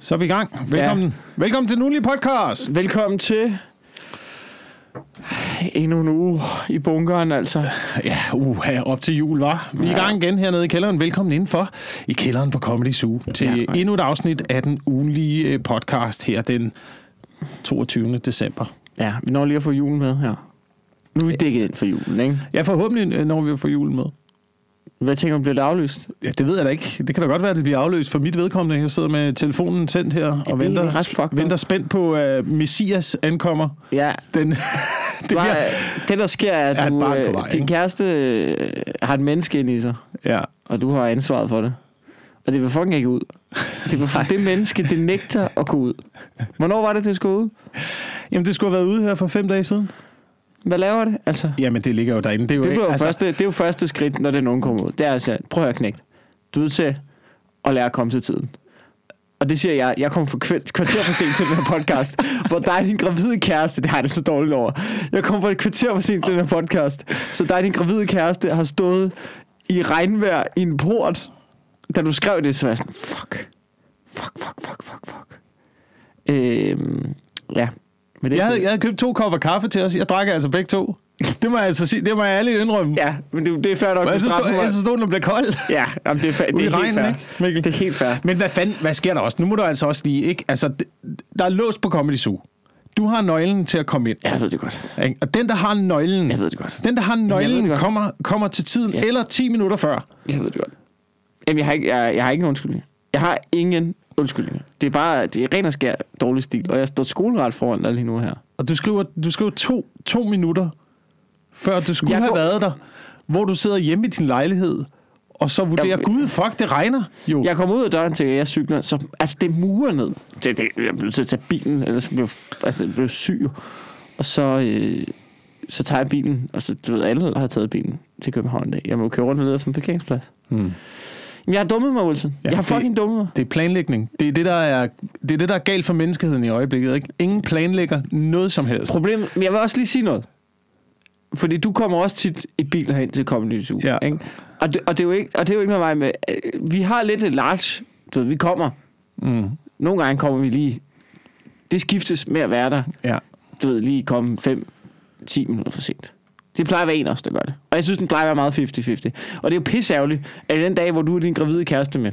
Så er vi i gang. Velkommen, ja. velkommen til den ugenlige podcast. Velkommen til endnu en uge i bunkeren, altså. Ja, uh, her op til jul, var. Vi er i gang igen hernede i kælderen. Velkommen indenfor i kælderen på Comedy Zoo til Ja. ja. endnu et afsnit af den ugenlige øh, podcast her den 22. december. Ja, vi når lige at få julen med her. Nu er vi dækket ind for julen, ikke? Ja, forhåbentlig øh, når vi får julen med. Hvad tænker du, bliver det aflyst? Ja, det ved jeg da ikke. Det kan da godt være, at det bliver afløst for mit vedkommende. Jeg sidder med telefonen tændt her og det er venter, venter spændt på, at uh, Messias ankommer. Ja, Den, det bliver, det der sker er, at du, øh, vej, din kæreste øh, har et menneske ind i sig, ja. og du har ansvaret for det. Og det vil fucking ikke ud. Det, vil, det menneske, det nægter at gå ud. Hvornår var det, det skulle ud? Jamen, det skulle have været ude her for fem dage siden. Hvad laver det? Altså, Jamen, det ligger jo derinde. Det er jo, det, ikke, jo første, det er jo første skridt, når det nogen kommer ud. Det er altså, prøv at høre, knægt. Du er nødt til at lære at komme til tiden. Og det siger jeg, jeg kom for kv- kvarter for sent til den her podcast, hvor dig og din gravide kæreste, det har jeg det så dårligt over. Jeg kom for et kvarter for sent til den her podcast, så dig og din gravide kæreste har stået i regnvejr i en port, da du skrev det, så var jeg sådan, fuck, fuck, fuck, fuck, fuck, fuck. Øhm, ja. Men det Jeg havde, jeg havde købt to kopper kaffe til os. Jeg drak altså begge to. Det må jeg altså sige. Det må jeg ærligt indrømme. Ja, men det, det er fair nok. Mig. ellers så stod den blev kold. Ja, jamen, det er, fa- det er helt regnen, fair. ikke, Mikkel? Det er helt fair. Men hvad fanden, hvad sker der også? Nu må du altså også lige, ikke? Altså, der er låst på Comedy Zoo. Du har nøglen til at komme ind. Jeg ved det godt. Og den, der har nøglen, Jeg ved det godt. den, der har nøglen, kommer, kommer til tiden, Ja. eller 10 minutter før. Jeg ved det godt. Jamen, jeg har ikke, jeg, jeg har ikke en undskyldning. Jeg har ingen undskyldning. Det er bare, det er ren og skær dårlig stil. Og jeg står skoleret foran dig lige nu her. Og du skriver, du skriver to, to minutter, før du skulle Jeg have går- været der, hvor du sidder hjemme i din lejlighed, og så vurderer, Jeg- gud, fuck, det regner jo. Jeg kommer ud af døren til, at jeg cykler, så altså, det murer ned. Det, det, jeg blev nødt til at tage bilen, ellers blev altså, jeg blev syg. Og så, øh, så tager jeg bilen, og så, du ved, alle har taget bilen til København i dag. Jeg må køre rundt og lede efter en parkeringsplads. Hmm. Jeg har dummet mig, Wilson. Ja, jeg har det- fucking dummet mig. Det er planlægning. Det er det, der er, det er det, der er galt for menneskeheden i øjeblikket. Ikke? Ingen planlægger noget som helst. Problemet, men jeg vil også lige sige noget. Fordi du kommer også tit i bil herind til Comedy Zoo. Ja. Ikke? Og, det, og, det er jo ikke, og det er jo ikke noget vej med... øh, Vi har lidt et large... Du ved, vi kommer. Mm. Nogle gange kommer vi lige... Det skiftes med at være der. Ja. Du ved, lige komme 5-10 minutter for sent. Det plejer at være en også, der gør det. Og jeg synes, den plejer at være meget 50-50. Og det er jo pisseærgerligt, at den dag, hvor du er din gravide kæreste med,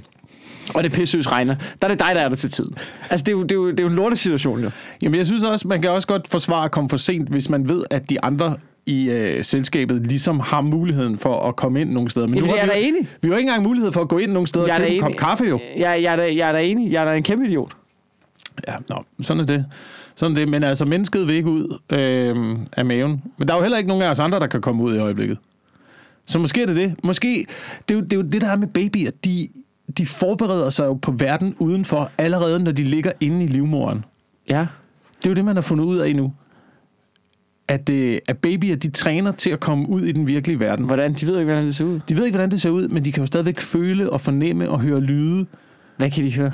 og det pissøs regner, der er det dig, der er der til tiden. Altså, det er jo, det er jo, det er jo en lortesituation, jo. Jamen, jeg synes også, man kan også godt forsvare at komme for sent, hvis man ved, at de andre i øh, selskabet ligesom har muligheden for at komme ind nogle steder. Men Jamen, nu jeg har er vi, da enig. vi har jo ikke engang mulighed for at gå ind nogle steder og Jeg da købe en kop kaffe jo. Jeg, jeg, er da, jeg er da enig. Jeg er da en kæmpe idiot. Ja, nå, sådan er det. Sådan det. Men altså, mennesket vil ikke ud øh, af maven. Men der er jo heller ikke nogen af os andre, der kan komme ud i øjeblikket. Så måske er det det. Måske, det er jo det, er jo det der er med babyer. De, de forbereder sig jo på verden udenfor, allerede når de ligger inde i livmoderen. Ja. Det er jo det, man har fundet ud af nu. At, øh, at babyer, de træner til at komme ud i den virkelige verden. Hvordan? De ved ikke, hvordan det ser ud. De ved ikke, hvordan det ser ud, men de kan jo stadigvæk føle og fornemme og høre lyde. Hvad kan de høre?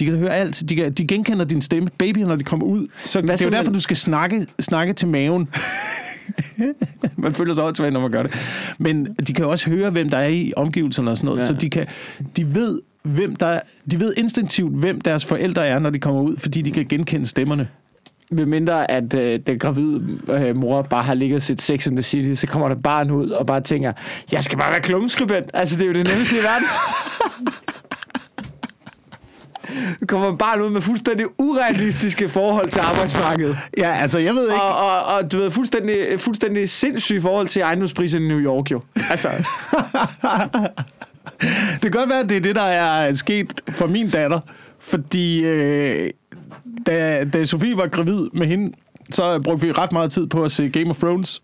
De kan høre alt. De, kan, de genkender din stemme. Babyer, når de kommer ud. Så Hvad det er jo derfor, du skal snakke, snakke til maven. man føler sig åndssvagt, når man gør det. Men de kan også høre, hvem der er i omgivelserne og sådan noget. Ja. Så de, kan, de ved, hvem der, de ved instinktivt, hvem deres forældre er, når de kommer ud, fordi de kan genkende stemmerne. Med mindre, at øh, den gravide øh, mor bare har ligget sit Sex in the City, så kommer der barn ud og bare tænker, jeg skal bare være klummeskribent. Altså, det er jo det nemmeste i verden. Kommer barn ud med fuldstændig urealistiske forhold til arbejdsmarkedet. Ja, altså, jeg ved ikke. Og, og, og du ved, fuldstændig, fuldstændig sindssyge forhold til ejendomspriserne i New York, jo. Altså, Det kan godt være, at det er det, der er sket for min datter. Fordi øh, da, da Sofie var gravid med hende, så brugte vi ret meget tid på at se Game of Thrones.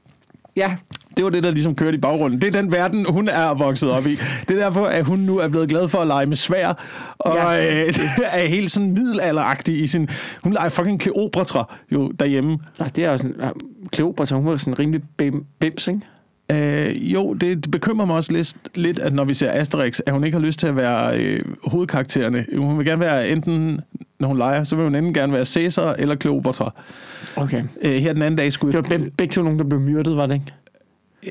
Ja, Det var det, der ligesom kørte i baggrunden. Det er den verden, hun er vokset op i. Det er derfor, at hun nu er blevet glad for at lege med svær, og Ja. øh, er helt sådan middelalderagtig i sin... Hun leger fucking Kleopatra jo derhjemme. Nå, det er jo sådan, Kleopatra, hun var sådan rimelig bim, bims, ikke? Øh, jo, det, det bekymrer mig også lidt, lidt, at når vi ser Asterix, at hun ikke har lyst til at være øh, hovedkaraktererne. Hun vil gerne være enten, når hun leger, så vil hun enten gerne være Caesar eller Kleopatra. Okay. Øh, her den anden dag skulle Det var jeg... begge, to nogen, der blev myrdet, var det ikke?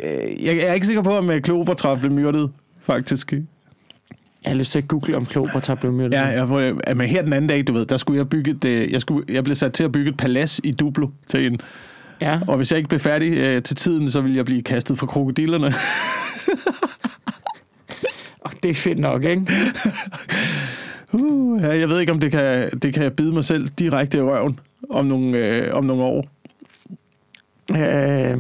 Øh, jeg, jeg er ikke sikker på, om øh, Kleopatra blev myrdet, faktisk. Jeg har lyst til at google, om Kleopatra blev myrdet. Ja, jeg, ja, men her den anden dag, du ved, der skulle jeg bygge et, øh, jeg, skulle, jeg blev sat til at bygge et palads i Duplo til en. ja. Og hvis jeg ikke blev færdig øh, til tiden, så ville jeg blive kastet fra krokodillerne. Og det er fedt nok, ikke? Uh, ja, jeg ved ikke, om det kan, det kan bide mig selv direkte i røven om nogle, øh, om nogle år. Øh,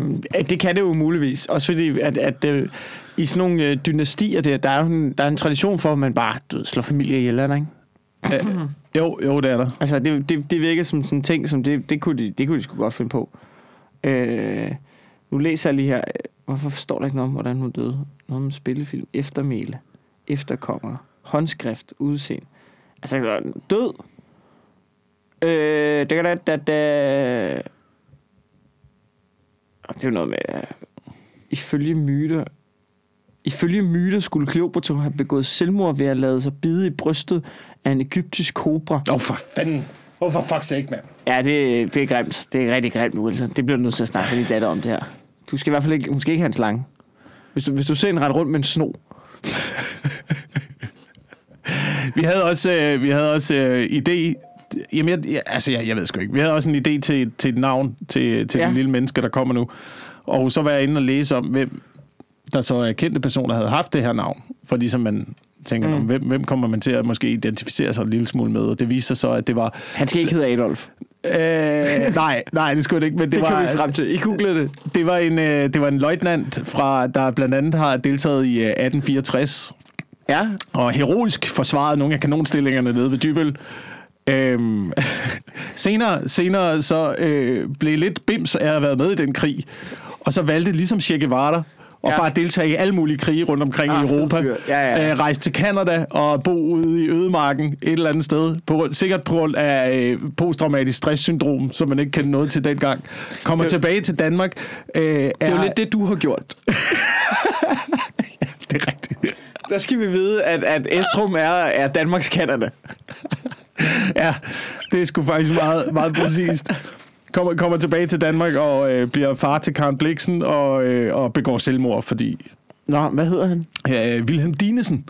det kan det jo muligvis. Også fordi, at, at øh, i sådan nogle øh, dynastier der, der er jo en, der er en tradition for, at man bare du ved, slår familie ihjel, er der, ikke? Ja, jo, jo, det er der. Altså, det, det, det virker som sådan en ting, som det, det, kunne de, det kunne de sgu godt finde på. Øh, nu læser jeg lige her. Hvorfor står der ikke noget om, hvordan hun døde? Noget om spillefilm. Eftermæle. Efterkommer. Håndskrift. Udseende. Altså, død. Øh, det kan da... da, da det er jo noget med... øh, Ifølge myter... Ifølge myter skulle Kleopatra have begået selvmord ved at lade sig bide i brystet af en egyptisk kobra. Åh, oh, for fanden. Hvorfor fuck sake, mand? Ja, det, det er grimt. Det er rigtig grimt, Wilson. Det bliver du nødt til at snakke med din datter om det her. Du skal i hvert fald ikke, hun skal ikke have en slange. Hvis du, hvis du ser en ret rundt med en sno. Vi havde også, øh, vi havde også øh, idé... Jamen, jeg, jeg, altså, jeg, jeg ved sgu ikke. Vi havde også en idé til, til et navn til, til Ja. det lille menneske, der kommer nu. Og så var jeg inde og læse om, hvem der så er kendte personer, der havde haft det her navn. For ligesom man tænker, Mm. hvem, hvem kommer man til at måske identificere sig en lille smule med? Og det viste sig så, at det var... Han skal ikke hedde Adolf. Øh, nej, nej, det skulle det ikke, men det, Det, det var... vi frem til. I googlede det. Det var en, øh, det var en løjtnant, fra, der blandt andet har deltaget i øh, 1864, Ja. og heroisk forsvarede nogle af kanonstillingerne nede ved Dybøl. Øhm, senere, senere så øh, blev lidt bims af at have været med i den krig, og så valgte ligesom Che Guevara og Ja. ja. bare deltage i alle mulige krige rundt omkring Ah, i Europa. fyr. Ja, ja. Øh, rejse til Canada og bo ude i ødemarken et eller andet sted. På, sikkert på grund af øh, posttraumatisk stresssyndrom, som man ikke kendte noget til dengang. Kommer Det- tilbage til Danmark. Øh, Det er jo lidt det, du har gjort. det er rigtigt. Der skal vi vide, at, at Estrum er, er Danmarks Canada. Ja, det er sgu faktisk meget, meget præcist. Kommer, kommer tilbage til Danmark og øh, bliver far til Karen Bliksen og, øh, og begår selvmord, fordi Nå, hvad hedder han? øh, Wilhelm Dinesen,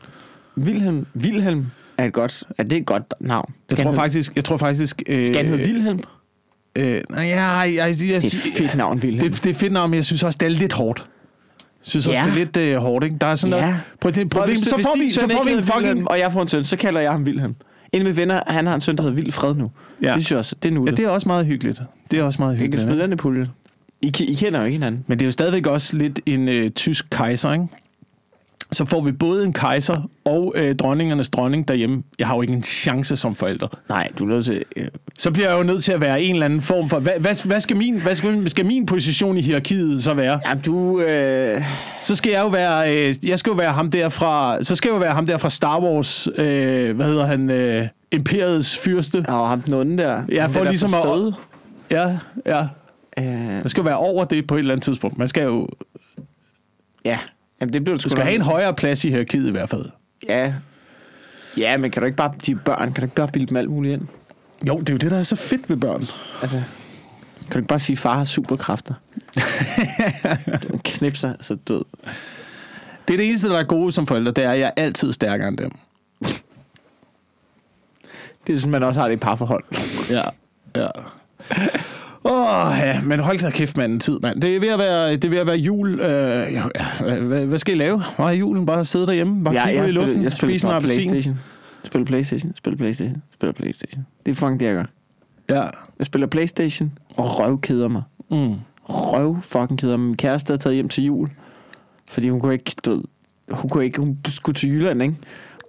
Wilhelm. Wilhelm er et godt, er det et godt navn? jeg tror faktisk, jeg tror faktisk... Øh, Skal han hedde Wilhelm? Øh, nej, ja, jeg, jeg, jeg, Det er et fedt navn, Wilhelm. Det, det er fedt navn, men jeg synes også, det er lidt hårdt. Synes også, Ja. det er lidt øh, hårdt, ikke? Der er sådan Ja. noget... Prøv, det er et problem. hvis, Så får vi, så får vi en fucking... Wilhelm, og jeg får en søn, så kalder jeg ham Wilhelm. En af mine venner, han har en søn, der hedder Vild Fred nu. Ja. Det synes jeg også, det er nu. Ja, det er også meget hyggeligt. Det er også meget det kan hyggeligt. smide den i puljen. I, I kender jo ikke hinanden. Men det er jo stadigvæk også lidt en øh, tysk kejser, ikke? Så får vi både en kejser og øh, dronningernes dronning derhjemme. Jeg har jo ikke en chance som forælder. Nej, du er nødt til... Øh, Så bliver jeg jo nødt til at være en eller anden form for... Hvad, hvad, hvad, skal, min, hvad skal, skal min position i hierarkiet så være? jamen, du... Øh, Så skal jeg jo være... Øh, jeg skal jo være ham der fra... Så skal jeg jo være ham der fra Star Wars... Øh, hvad hedder han? Øh, Imperiets fyrste. og ham den onde der. Ja, for ligesom at-. Ja, ja. Øh, Man skal jo være over det på et eller andet tidspunkt. Man skal jo ja, jamen, det bliver du skal nok- have en højere plads i hierarkiet i hvert fald. Ja. Ja, men kan du ikke bare... De børn, kan du ikke bare bilde dem alt muligt ind? Jo, det er jo det, der er så fedt ved børn. Altså... Kan du ikke bare sige, at far har superkræfter? Du knipser, så død. Det er det eneste, der er gode som forældre, det er, at jeg er altid stærkere end dem. Det er sådan, man også har det i parforhold. Ja, ja. Åh, oh, ja, men hold da kæft, mand, tid, mand. Det er ved at være, det er ved at være jul. Øh, ja, hvad, hvad, skal I lave? I julen, bare sidde derhjemme, bare ja, kigge ud i luften, jeg spiller spise en appelsin. Playstation. Spiller Playstation, spiller Playstation, spiller Playstation. Det er fucking det, jeg gør. Ja. Jeg spiller Playstation og røvkeder mig. Mm. Røv fucking keder mig. Min kæreste er taget hjem til jul, fordi hun kunne ikke, du hun kunne ikke, hun skulle til Jylland, ikke?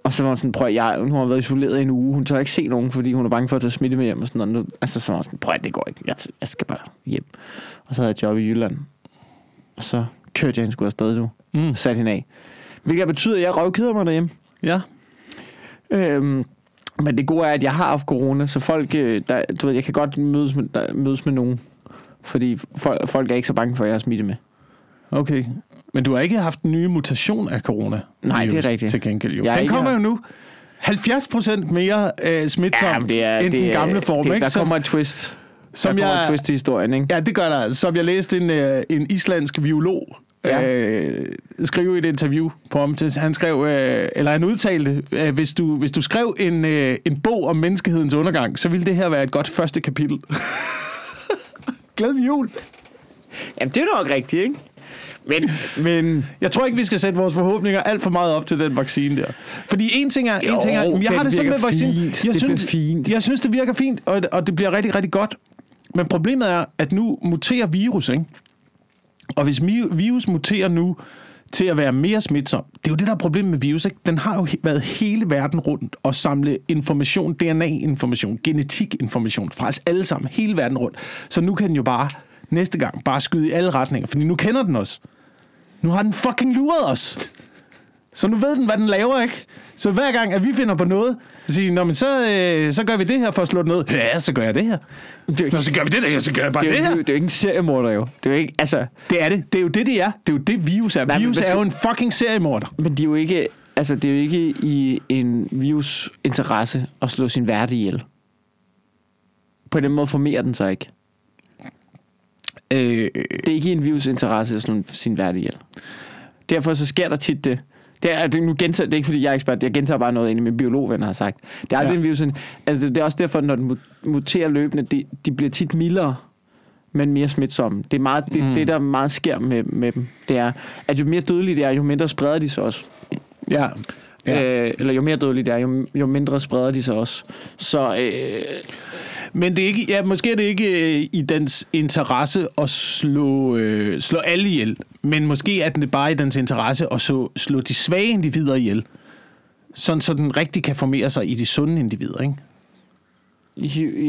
Og så var hun sådan, prøv jeg, hun har været isoleret i en uge, hun tør ikke se nogen, fordi hun er bange for at tage smitte med hjem og sådan noget. Nu, altså så var hun sådan, prøv det går ikke, jeg, jeg skal bare hjem. Og så havde jeg job i Jylland. Og så kørte jeg hende sgu afsted, du. Mm. Satte hende af. Hvilket betyder, at jeg røvkeder mig derhjemme. Ja. Øhm, men det gode er, at jeg har haft corona, så folk, øh, der, du ved, jeg kan godt mødes med, der, mødes med nogen. Fordi folk, folk er ikke så bange for, at jeg har smitte med. Okay. Men du har ikke haft den nye mutation af corona? Nej, det er rigtigt. Til gengæld jo. Jeg har Den kommer haft- jo nu. 70 procent mere øh, smitsom men det er, end det den gamle form, det, ikke? Der kommer et twist. som der kommer jeg- et twist i historien, ikke? Ja, det gør der. Som jeg læste en, øh, en islandsk biolog, Ja. øh, skrive i et interview på ham. Han skrev, øh, eller han udtalte, øh, hvis, du, hvis du skrev en, øh, en bog om menneskehedens undergang, så ville det her være et godt første kapitel. Glædelig jul. Jamen, det er nok rigtigt, ikke? Men, men Jeg tror ikke, vi skal sætte vores forhåbninger alt for meget op til den vaccine der. Fordi en ting er, Jo, en ting er jeg har det sådan med virker vaccine. fint. Jeg Det synes, fint. jeg synes, det virker fint, og, og det bliver rigtig, rigtig godt. Men problemet er, at nu muterer virus, ikke? Og hvis virus muterer nu til at være mere smitsom, det er jo det, der er problemet med virus, ikke? Den har jo været hele verden rundt og samle information, DNA-information, genetik-information fra os alle sammen, hele verden rundt. Så nu kan den jo bare næste gang bare skyde i alle retninger, fordi nu kender den os. Nu har den fucking luret os. Så nu ved den, hvad den laver, ikke? Så hver gang, at vi finder på noget, så siger Nå, men så, øh, så gør vi det her for at slå det ned. Ja, så gør jeg det her. det jo Nå, så gør vi det der, så gør jeg bare det, det, er, her. jo- det er jo ikke en seriemorder, jo. Det er jo ikke, altså... Det er det. Det er jo det, det er. Det er jo det, virus er. Nej, virus er jo en fucking seriemorder. Men det er jo ikke, altså, det er jo ikke i en virus interesse at slå sin værte ihjel. På den måde formerer den sig ikke. Øh, Det er ikke i en virus interesse at slå sin værte ihjel. Derfor så sker der tit det. Det er, det, nu gentager, det er ikke fordi, jeg er ekspert, jeg gentager bare noget, en af mine biologvenner har sagt. Det er aldrig Ja. en virus. Altså, det er også derfor, når den mu- muterer løbende, de, de bliver tit mildere, men mere smitsomme. Det er meget, det, Mm. det, der meget sker med, med dem, det er, at jo mere dødelige de er, jo mindre spreder de sig også. ja. Ja. Øh, eller jo mere dødelige det er, jo, jo mindre spreder de sig også. Så øh, Men det er ikke, ja, måske er det ikke øh, i dens interesse at slå, øh, slå alle ihjel, men måske er det bare i dens interesse at så, slå de svage individer ihjel, sådan så den rigtig kan formere sig i de sunde individer, ikke?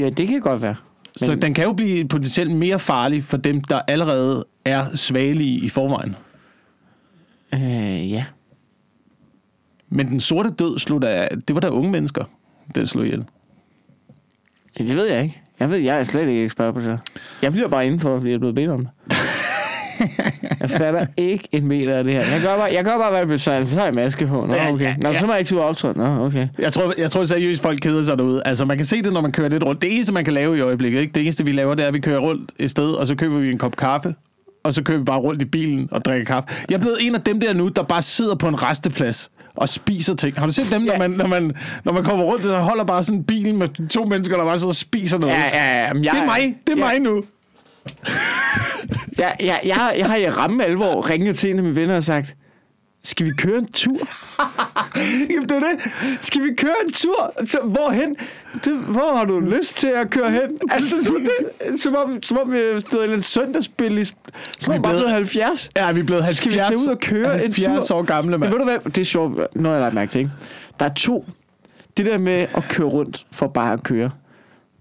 ja, det kan godt være. Men... Så den kan jo blive potentielt mere farlig for dem, der allerede er svagelige i forvejen. Øh, ja. Men den sorte død slog da, det var da unge mennesker, den slog ihjel. Ja, Det ved jeg ikke. Jeg ved, jeg er slet ikke ekspert på det. Jeg bliver bare indenfor, fordi jeg er blevet bedt om det. jeg fatter ikke en meter af det her. Jeg gør bare, jeg gør bare hvad der sagt. Så har jeg maske på. Nå, okay. Nå, så må jeg ikke turde optræde. Nå, okay. Jeg tror, jeg tror seriøst, folk keder sig derude. Altså, man kan se det, når man kører lidt rundt. Det eneste, man kan lave i øjeblikket, ikke? det eneste, vi laver, det er, at vi kører rundt et sted, og så køber vi en kop kaffe, og så kører vi bare rundt i bilen og drikker kaffe. Jeg er blevet en af dem der nu, der bare sidder på en resteplads og spiser ting. Har du set dem, når, Ja. man, når, man, når man kommer rundt, og holder bare sådan en bil med to mennesker, der bare sidder og spiser noget? Ja, ja, ja. men Jeg, Det er mig. Det er ja, mig nu. Jeg, jeg, jeg, har- jeg har i ramme alvor ringet til en af mine venner og sagt, skal vi køre en tur? Jamen, det er det. Skal vi køre en tur? Så, hvorhen? Det, hvor har du lyst til at køre hen? Altså, sådan det, som om, som om vi stod i en søndagsspil i... Som om Vi blevet- blevet 70. Ja, vi er blevet 70, Skal vi tage ud og køre en 70 tur? år gamle, Det, mand. ved du hvad? Det er sjovt, noget jeg har lagt mærke til, ikke? Der er to. Det der med at køre rundt for bare at køre.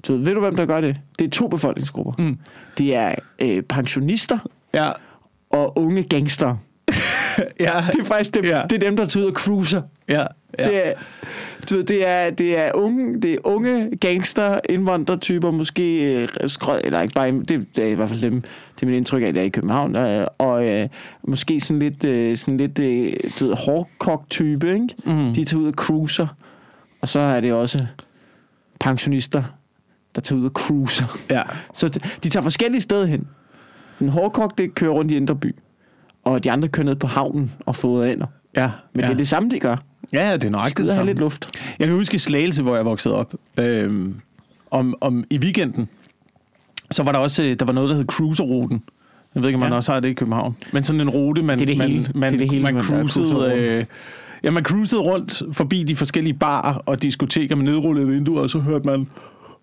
Ved, ved du, hvem der gør det? Det er to befolkningsgrupper. Mm. Det er øh, pensionister Ja, og unge gangster. Ja, Det er faktisk dem, Ja. det er dem der tager ud og cruiser. ja. ja. Det er, du ved, det er, det er unge, det er unge gangster, indvandrertyper, måske øh, skrød, eller ikke bare, det, det er i hvert fald dem, det er mit indtryk af, det er i København, øh, og øh, måske sådan lidt, øh, sådan lidt øh, du ved, hårdkogt type, ikke? Mm. De tager ud og cruiser, og så er det også pensionister, der tager ud og cruiser. Ja. Så de, tager forskellige steder hen. Den hårdkogte kører rundt i Indre By, og de andre kører ned på havnen og fodrer ender. Ja, Men ja. det er det samme, de gør. ja, det er nøjagtigt det samme. lidt luft. Jeg kan huske i Slagelse, hvor jeg voksede op, øhm, om, om i weekenden, så var der også øh, der var noget, der hed Cruiserruten. Jeg ved ikke, om man Ja. også har det i København. Men sådan en rute, man, Det er det man, hele. man, Det er det hele, man man- cruisede, øh, ja, man cruisede rundt forbi de forskellige barer og diskoteker med nedrullede vinduer, og så hørte man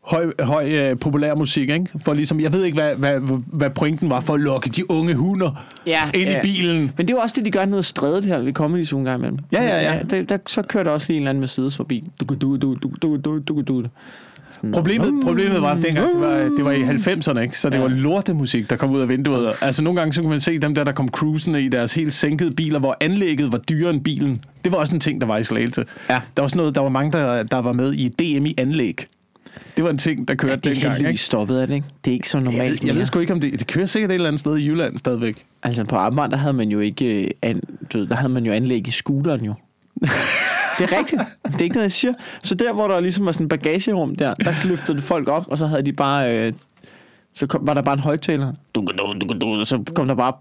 høj, høj øh, populær musik, ikke? For ligesom, jeg ved ikke, hvad, hvad, hvad pointen var for at lokke de unge hunder Ja, ind ja. i bilen. Men det er jo også det, de gør nede af strædet her ved Comedy Zoo en gang imellem. Ja, ja, ja. der, der, så kører der også lige en eller anden Mercedes forbi. Du, du, du, du, du, du, du, du. Sådan, Problemet, problemet var, at dengang det var, det var i 90'erne, ikke? så det Ja. var lortemusik, der kom ud af vinduet. Altså nogle gange så kunne man se dem der, der kom cruisende i deres helt sænkede biler, hvor anlægget var dyrere end bilen. Det var også en ting, der var i Slagelse. Ja. Der var også noget, der var mange, der, der var med i DM i anlæg. Det var en ting, der kørte ja, det dengang. Det er lige stoppet af det, ikke? Det er ikke så normalt. Jeg, ved, jeg ved sgu ikke, om det... Det kører sikkert et eller andet sted i Jylland stadigvæk. Altså, på Amager, der havde man jo ikke... Øh, an, der havde man jo anlæg i scooteren, jo. Det er rigtigt. Det er ikke noget, jeg siger. Så der, hvor der ligesom var sådan en bagagerum der, der løftede folk op, og så havde de bare... Øh, så kom, var der bare en højtaler. Så kom der bare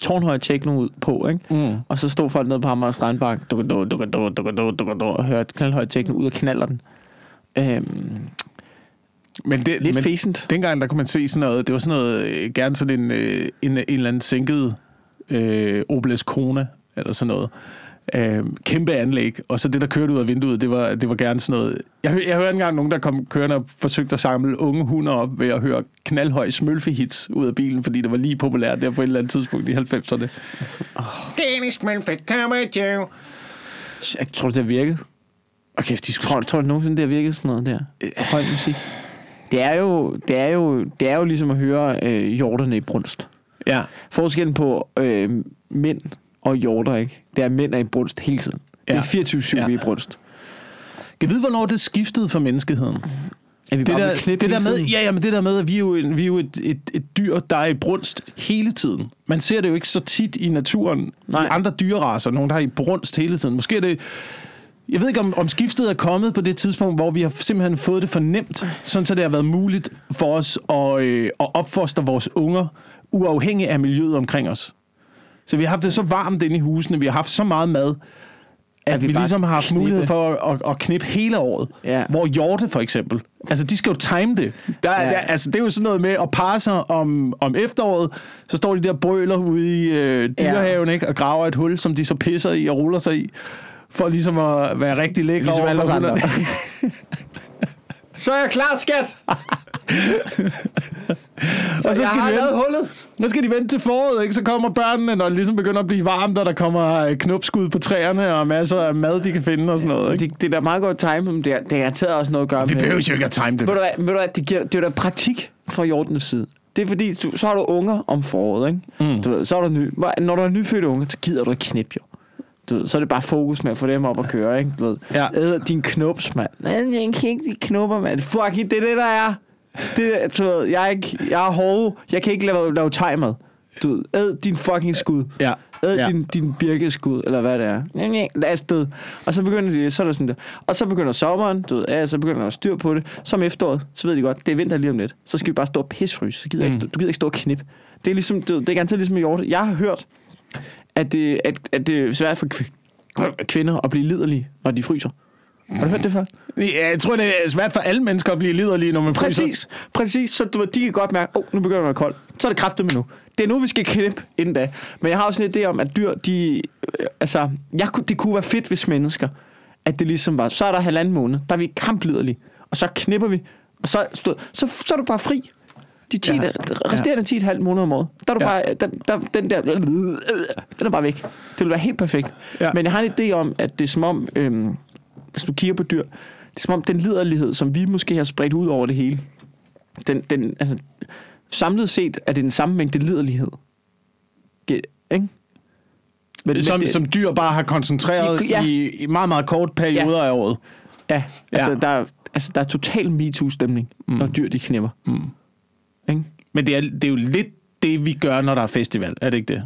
tårnhøj techno ud på, ikke? Mm. Og så stod folk nede på Amager Strandbank og hørte knaldhøj techno ud og knaller den. Øhm, men, det, lidt men fæsent. dengang, der kunne man se sådan noget, det var sådan noget, øh, gerne sådan en, øh, en, en eller anden sænket øh, Opel Kona, eller sådan noget. Øh, kæmpe anlæg, og så det, der kørte ud af vinduet, det var, det var gerne sådan noget... Jeg, jeg hørte engang nogen, der kom kørende og forsøgte at samle unge hunder op ved at høre knaldhøj smølfe-hits ud af bilen, fordi det var lige populært der på et eller andet tidspunkt i 90'erne. Danish Smølfe, come at you. Jeg tror, det har virket. Og kæft, de skulle... Tror, tror du nogensinde, det har virket sådan noget der? Høj musik. Det er jo, det er jo, det er jo ligesom at høre øh, hjorterne i brunst. Ja. Forskellen på øh, mænd og hjorter, ikke? Det er, at mænd er i brunst hele tiden. Det er Ja. 24-7 Ja. i brunst. Kan vide, hvornår det skiftede for menneskeheden? Er vi Det der, det der med, ja, ja, men det der med, at vi er jo, en, vi er jo et, et, et dyr, der er i brunst hele tiden. Man ser det jo ikke så tit i naturen. Nej. I andre dyreraser, nogen der er i brunst hele tiden. Måske er det... Jeg ved ikke, om, om skiftet er kommet på det tidspunkt, hvor vi har simpelthen fået det fornemt, sådan så det har været muligt for os at, øh, at opfostre vores unger, uafhængig af miljøet omkring os. Så vi har haft det så varmt inde i husene, vi har haft så meget mad, at, At vi vi, ligesom har haft knippe. mulighed for at, at, at knippe hele året. Ja. Hvor hjorte for eksempel, altså de skal jo time det. Der, er- Ja. der, altså, det er jo sådan noget med at parre sig om, om efteråret, så står de der brøler ude i øh, dyrehaven ikke, og graver et hul, som de så pisser i og ruller sig i, for ligesom at være rigtig lækre Ligesom over alle andre. Så er jeg klar, skat! og så jeg skal, har de lavet vente, hullet. nu skal de vente til foråret, ikke? så kommer børnene, når det ligesom begynder at blive varmt, og der kommer øh, knopskud på træerne, og masser af mad, de kan finde og sådan noget. Ikke? Det, det er da meget godt time, men det er, det er garanteret også noget at gøre Vi med... behøver jo ikke at time det. Ved du hvad, ved du hvad det, giver, det er da praktik fra hjortenes side. Det er fordi, du, så har du unger om foråret, ikke? Mm. Du ved, så er der ny, når du er nyfødte unger, så gider du ikke knip, jo. Du ved, så er det bare fokus med at få dem op at køre, ikke? Du ved, Ja. æder din knops, mand. Nej, jeg kan ikke lide knopper, mand. Fuck, det er det, der er. Det, er- du ved, jeg er, ikke, jeg er hård. Jeg kan ikke lave, lave timer. Du ved, æd din fucking skud. Ja. Æd Ja. din, din birkeskud, eller hvad det er. Lad os sted. Og så begynder de, så er der sådan der. Og så begynder sommeren, du ved, ja, så begynder der at styr på det. Som efteråret, så ved de godt, det er vinter lige om lidt. Så skal vi bare stå og pisfryse. Så gider mm. ikke, du gider ikke stå og knip. Det er ligesom, du, ved, det er garanteret ligesom med hjorte. Jeg har hørt, at det, at, at det er svært for kv- kvinder at blive liderlige, når de fryser. Har du hørt det før? Ja, jeg tror, det er svært for alle mennesker at blive liderlige, når man fryser. Præcis, præcis. Så du, de kan godt mærke, åh, oh, nu begynder det at være koldt. Så er det kraftigt med nu. Det er nu, vi skal knippe inden da. Men jeg har også en idé om, at dyr, de... Øh, altså, jeg, det kunne være fedt, hvis mennesker, at det ligesom var, så er der halvanden måned, der er vi kampliderlige, og så knipper vi, og så, så, så, så er du bare fri. De 10, Ja. ja. resterende 10 halv måneder om året, der er du Ja. ja. bare, der, der, den der, den er bare væk. Det vil være helt perfekt. Ja. Men jeg har en idé om, at det er som om, øhm, hvis du kigger på dyr, det er som om den liderlighed, som vi måske har spredt ud over det hele, den, den, altså, samlet set er det den samme mængde liderlighed. Ikke? Men, Som, men det, som dyr bare har koncentreret De- ja. i, i meget, meget kort perioder af året. ja, altså, Ja. Der, er- altså, der er total MeToo-stemning, mm. når dyr de knipper. Mm. Ikke? Men det er, det er jo lidt det, vi gør, når der er festival. Er det ikke det?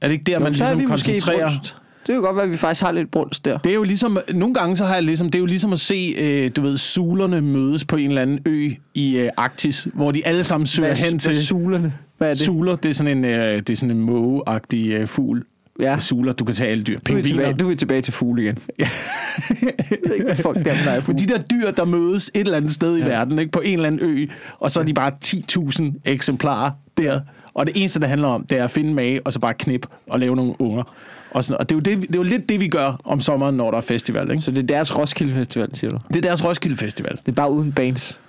Er det ikke der, man så er ligesom koncentrerer... brunst. Det kan godt være, at vi faktisk har lidt brunst der. Det er jo ligesom, nogle gange så har jeg ligesom, det er jo ligesom at se, øh, du ved, sulerne mødes på en eller anden ø i øh, Arktis, hvor de alle sammen søger Hvad, hen hvad til... sulerne? Hvad er det? Suler, det er sådan en, øh, det er sådan en mågeagtig øh, fugl. Ja. Suler, du kan tage alle dyr. Nu er, vi tilbage, Pingviner. nu er vi tilbage til fugle igen. Ja. ikke, fuck dem, der er fugle. de der dyr, der mødes et eller andet sted i Ja. verden, ikke, på en eller anden ø, og så er de bare 10.000 eksemplarer der. Og det eneste, det handler om, det er at finde mage, og så bare knip og lave nogle unger. Og, sådan, og det, er jo det, det er jo lidt det, vi gør om sommeren, når der er festival. Ikke? Så det er deres Roskilde Festival, siger du? Det er deres Roskilde Festival. Det er bare uden bands.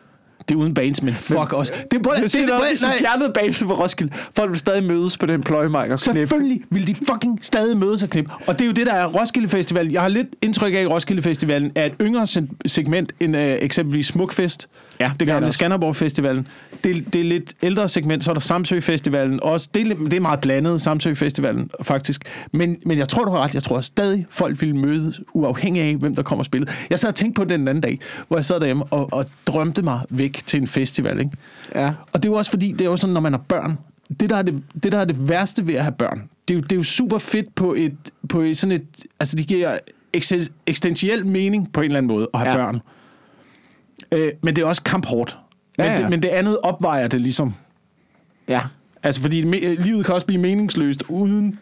Det er uden bands, men fuck os. Det, det, Det er det, det, noget, hvis nej, fjernede bands på Roskilde. Folk vil stadig mødes på den pløjemark og knippe. Selvfølgelig vil de fucking stadig mødes og knippe. Og det er jo det, der er Roskilde Festival. Jeg har lidt indtryk af, at Roskilde Festivalen er et yngre se- segment end øh, eksempelvis Smukfest. Ja, det det det gamle også. Skanderborg Festivalen. Det, det er lidt ældre segment. Så er der Samsø Festivalen også. Det er, lidt- det er meget blandet, Samsø Festivalen faktisk. Men, men jeg tror, du har ret. Jeg tror stadig, folk vil mødes uafhængig af, hvem der kommer og spiller. Jeg sad og tænkte på det den anden dag, hvor jeg sad derhjemme og, og drømte mig væk til en festival. Ikke? Ja. Og det er jo også fordi, det er jo sådan, når man har børn, det der er det, det, der er det værste ved at have børn, det er jo, det er jo super fedt på et, på et sådan et, altså det giver eksistentiel mening på en eller anden måde at have ja. Ja. børn. Øh, men det er også kamphårdt. Men, Ja, ja. Det, men det andet opvejer det ligesom. Ja. Altså, fordi me- livet kan også blive meningsløst uden...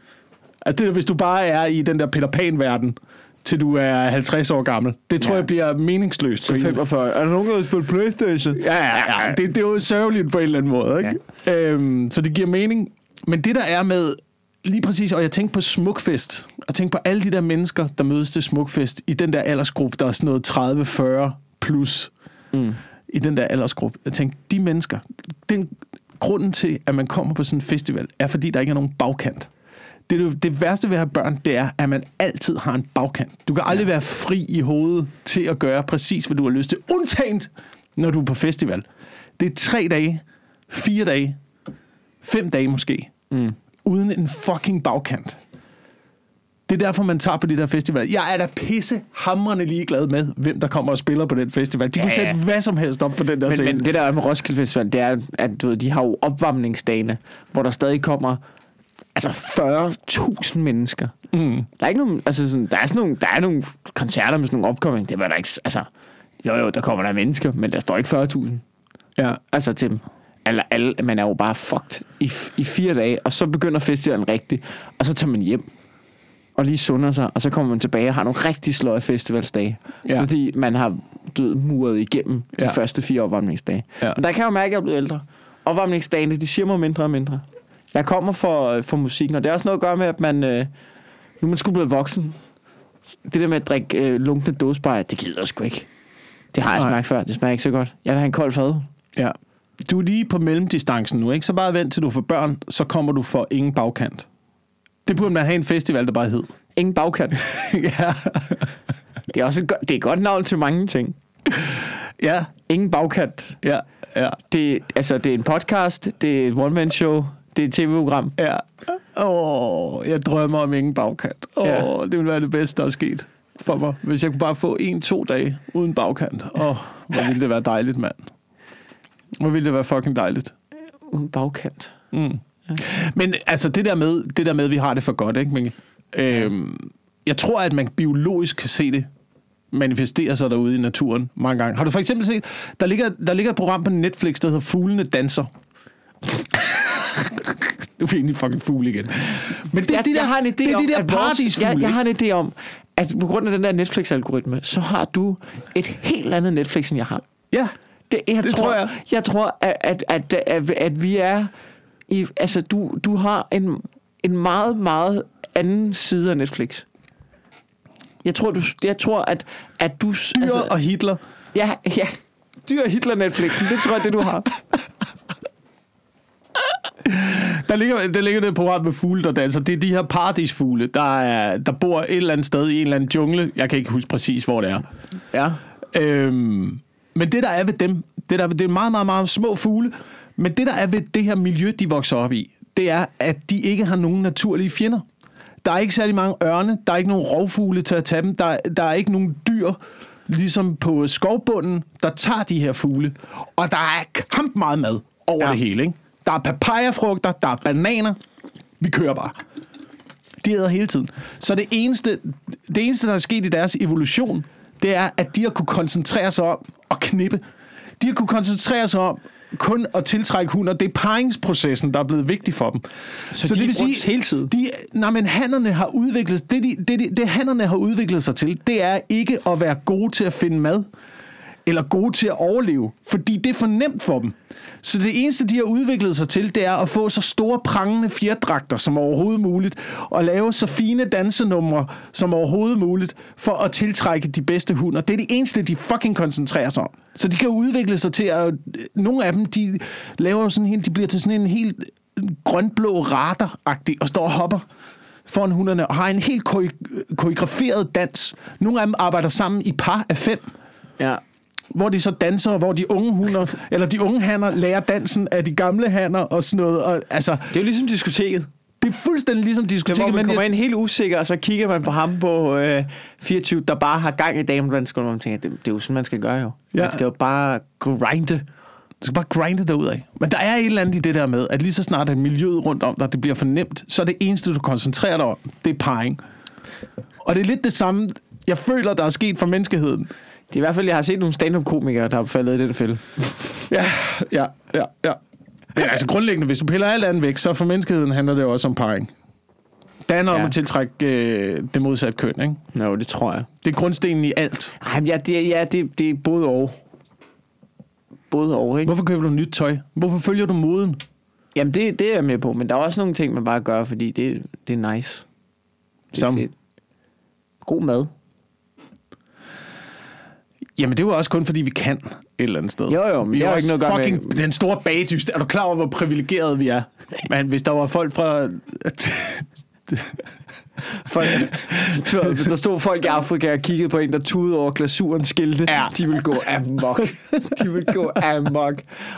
Altså, det er, hvis du bare er i den der Peter Pan-verden, til du er 50 år gammel. Det tror Ja. jeg bliver meningsløst. en- 45. Er der nogen, der har spillet Playstation? Ja, ja, ja. Det, det er jo sørgeligt på en eller anden måde, ikke? Ja. Øhm, så det giver mening. Men det, der er med lige præcis, og jeg tænkte på Smukfest, og tænkte på alle de der mennesker, der mødes til Smukfest, i den der aldersgruppe, der er sådan noget 30-40 plus, Mm. i den der aldersgruppe. Jeg tænkte, de mennesker, den grunden til, at man kommer på sådan en festival, er fordi, der ikke er nogen bagkant. Det, det værste ved at have børn, det er, at man altid har en bagkant. Du kan aldrig ja. være fri i hovedet til at gøre præcis, hvad du har lyst til. Undtagen, når du er på festival. Det er tre dage, fire dage, fem dage måske, Mm. uden en fucking bagkant. Det er derfor, man tager på de der festivaler. Jeg er da pisse hamrende ligeglad med, hvem der kommer og spiller på den festival. De kunne Ja, ja. sætte hvad som helst op på den der Men, scene. men det der er med Roskilde Festival, det er, at du ved, de har jo opvarmningsdagene, hvor der stadig kommer altså 40.000 mennesker. Mm. Der er ikke nogen, altså sådan, der er sådan nogle, der er nogle koncerter med sådan nogle opkomming, det var der ikke, altså, jo jo, der kommer der mennesker, men der står ikke 40.000. Ja. Altså til dem. Alle, alle, man er jo bare fucked i, i fire dage, og så begynder festivalen rigtigt, og så tager man hjem og lige sunder sig, og så kommer man tilbage og har nogle rigtig sløje festivalsdage. Ja. Fordi man har ved, muret igennem de ja. første fire opvarmningsdage. Ja. Men der kan jeg jo mærke, at jeg er blevet ældre. Opvarmningsdagene, de siger mig mindre og mindre. Jeg kommer for, for musikken, og det er også noget at gøre med, at man... Øh, nu er man skulle blive voksen. Det der med at drikke øh, lunkende dåsebajer, det gider jeg sgu ikke. Det har jeg Nej. smagt før, det smager ikke så godt. Jeg vil have en kold fad. Ja. Du er lige på mellemdistancen nu, ikke? Så bare vent til du får børn, så kommer du for ingen bagkant. Det burde man have en festival, der bare hed. Ingen bagkant. ja. Det er også et, go- det er et godt navn til mange ting. Ja, Ingen bagkant. ja, ja, Det, altså, det er en podcast, det er et one-man-show, det er et tv-program. ja. Åh, jeg drømmer om ingen bagkant. Åh, Ja. det ville være det bedste, der er sket for mig. Hvis jeg kunne bare få en-to dage uden bagkant. Åh, hvor ville det være dejligt, mand. Hvor ville det være fucking dejligt. Uden bagkant. Mm. Men altså, det der med, det der med, at vi har det for godt, ikke, Minge? Øhm, jeg tror, at man biologisk kan se det manifestere sig derude i naturen mange gange. Har du for eksempel set, der ligger, der ligger et program på Netflix, der hedder Fuglene Danser. du er egentlig fucking fugl igen. Men det er jeg, de der, jeg har en idé det om, de der at vores, jeg, jeg har en idé om, at på grund af den der Netflix-algoritme, så har du et helt andet Netflix, end jeg har. Ja, Det, jeg Det tror, tror jeg. jeg tror, at, at, at, at, at vi er... I, altså, du, du har en, en meget, meget anden side af Netflix. Jeg tror, du, jeg tror at, at du... dyr altså, og Hitler. Ja, ja. Dyr Hitler Netflixen, det tror jeg, det du har. Der ligger, der ligger det program med fugle, der danser. Det er de her paradisfugle, der, er, der bor et eller andet sted i en eller anden jungle. Jeg kan ikke huske præcis, hvor det er. Ja. Øhm, men det, der er ved dem, det, der, det er meget, meget, meget små fugle, men det, der er ved det her miljø, de vokser op i, det er, at de ikke har nogen naturlige fjender. Der er ikke særlig mange ørne, der er ikke nogen rovfugle til at tage dem, der, der er ikke nogen dyr, ligesom på skovbunden, der tager de her fugle. Og der er kamp meget mad over ja. Det hele, ikke? Der er papayafrugter, der er bananer. Vi kører bare. De æder hele tiden. Så det eneste, det eneste, der er sket i deres evolution, det er, at de har kunne koncentrere sig om at knippe. De har kunne koncentrere sig om kun at tiltrække hunder. Det er paringsprocessen, der er blevet vigtig for dem. Så, de er rundt hele tiden? De, nej, men hannerne har udviklet det, de, det, de, det hannerne har udviklet sig til, det er ikke at være gode til at finde mad eller gode til at overleve, fordi det er for nemt for dem. Så det eneste, de har udviklet sig til, det er at få så store prangende fjerdragter som overhovedet muligt, og lave så fine dansenumre som overhovedet muligt, for at tiltrække de bedste hunder. Det er det eneste, de fucking koncentrerer sig om. Så de kan udvikle sig til at... Nogle af dem, de laver sådan en, de bliver til sådan en helt grønblå radar og står og hopper foran hunderne, og har en helt koreograferet dans. Nogle af dem arbejder sammen i par af fem Ja hvor de så danser, og hvor de unge hunder, eller de unge hanner lærer dansen af de gamle hanner og sådan noget. Og, altså, Det er jo ligesom diskoteket. det er fuldstændig ligesom Det diskoteket, hvor man kommer ind helt usikker, og så kigger man på ham på øh, 24, der bare har gang i damedanskolen, og man tænker, det, det er jo sådan, man skal gøre jo. Ja. Man skal jo bare grinde. du skal bare grinde derud af. Men der er et eller andet i det der med, at lige så snart at miljøet rundt om dig, det bliver for nemt, så er det eneste, du koncentrerer dig om, det er parring. Og det er lidt det samme, jeg føler, der er sket for menneskeheden. Det er i hvert fald, jeg har set nogle stand-up-komikere, der er faldet i det der fælde. Ja, ja, ja, ja. Men altså grundlæggende, hvis du piller alt andet væk, så for menneskeheden handler det også om parring. Det handler ja. om at tiltrække øh, det modsatte køn, ikke? Jo, det tror jeg. Det er grundstenen i alt. Ej, men ja, det, ja, det, det er både og. Både og, ikke? Hvorfor køber du nyt tøj? Hvorfor følger du moden? Jamen, det, det er jeg med på, men der er også nogle ting, man bare gør, fordi det, det er nice. Det er Som? fedt. God mad. Jamen, det er jo også kun, fordi vi kan et eller andet sted. Jo, jo, men vi er har ikke noget fucking med- den store bagdyst. Er du klar over, hvor privilegerede vi er? Men hvis der var folk fra... Folk, der stod folk i Afrika og kiggede på en, der tudede over glasuren skilte, Ja. de ville gå amok. De ville gå amok.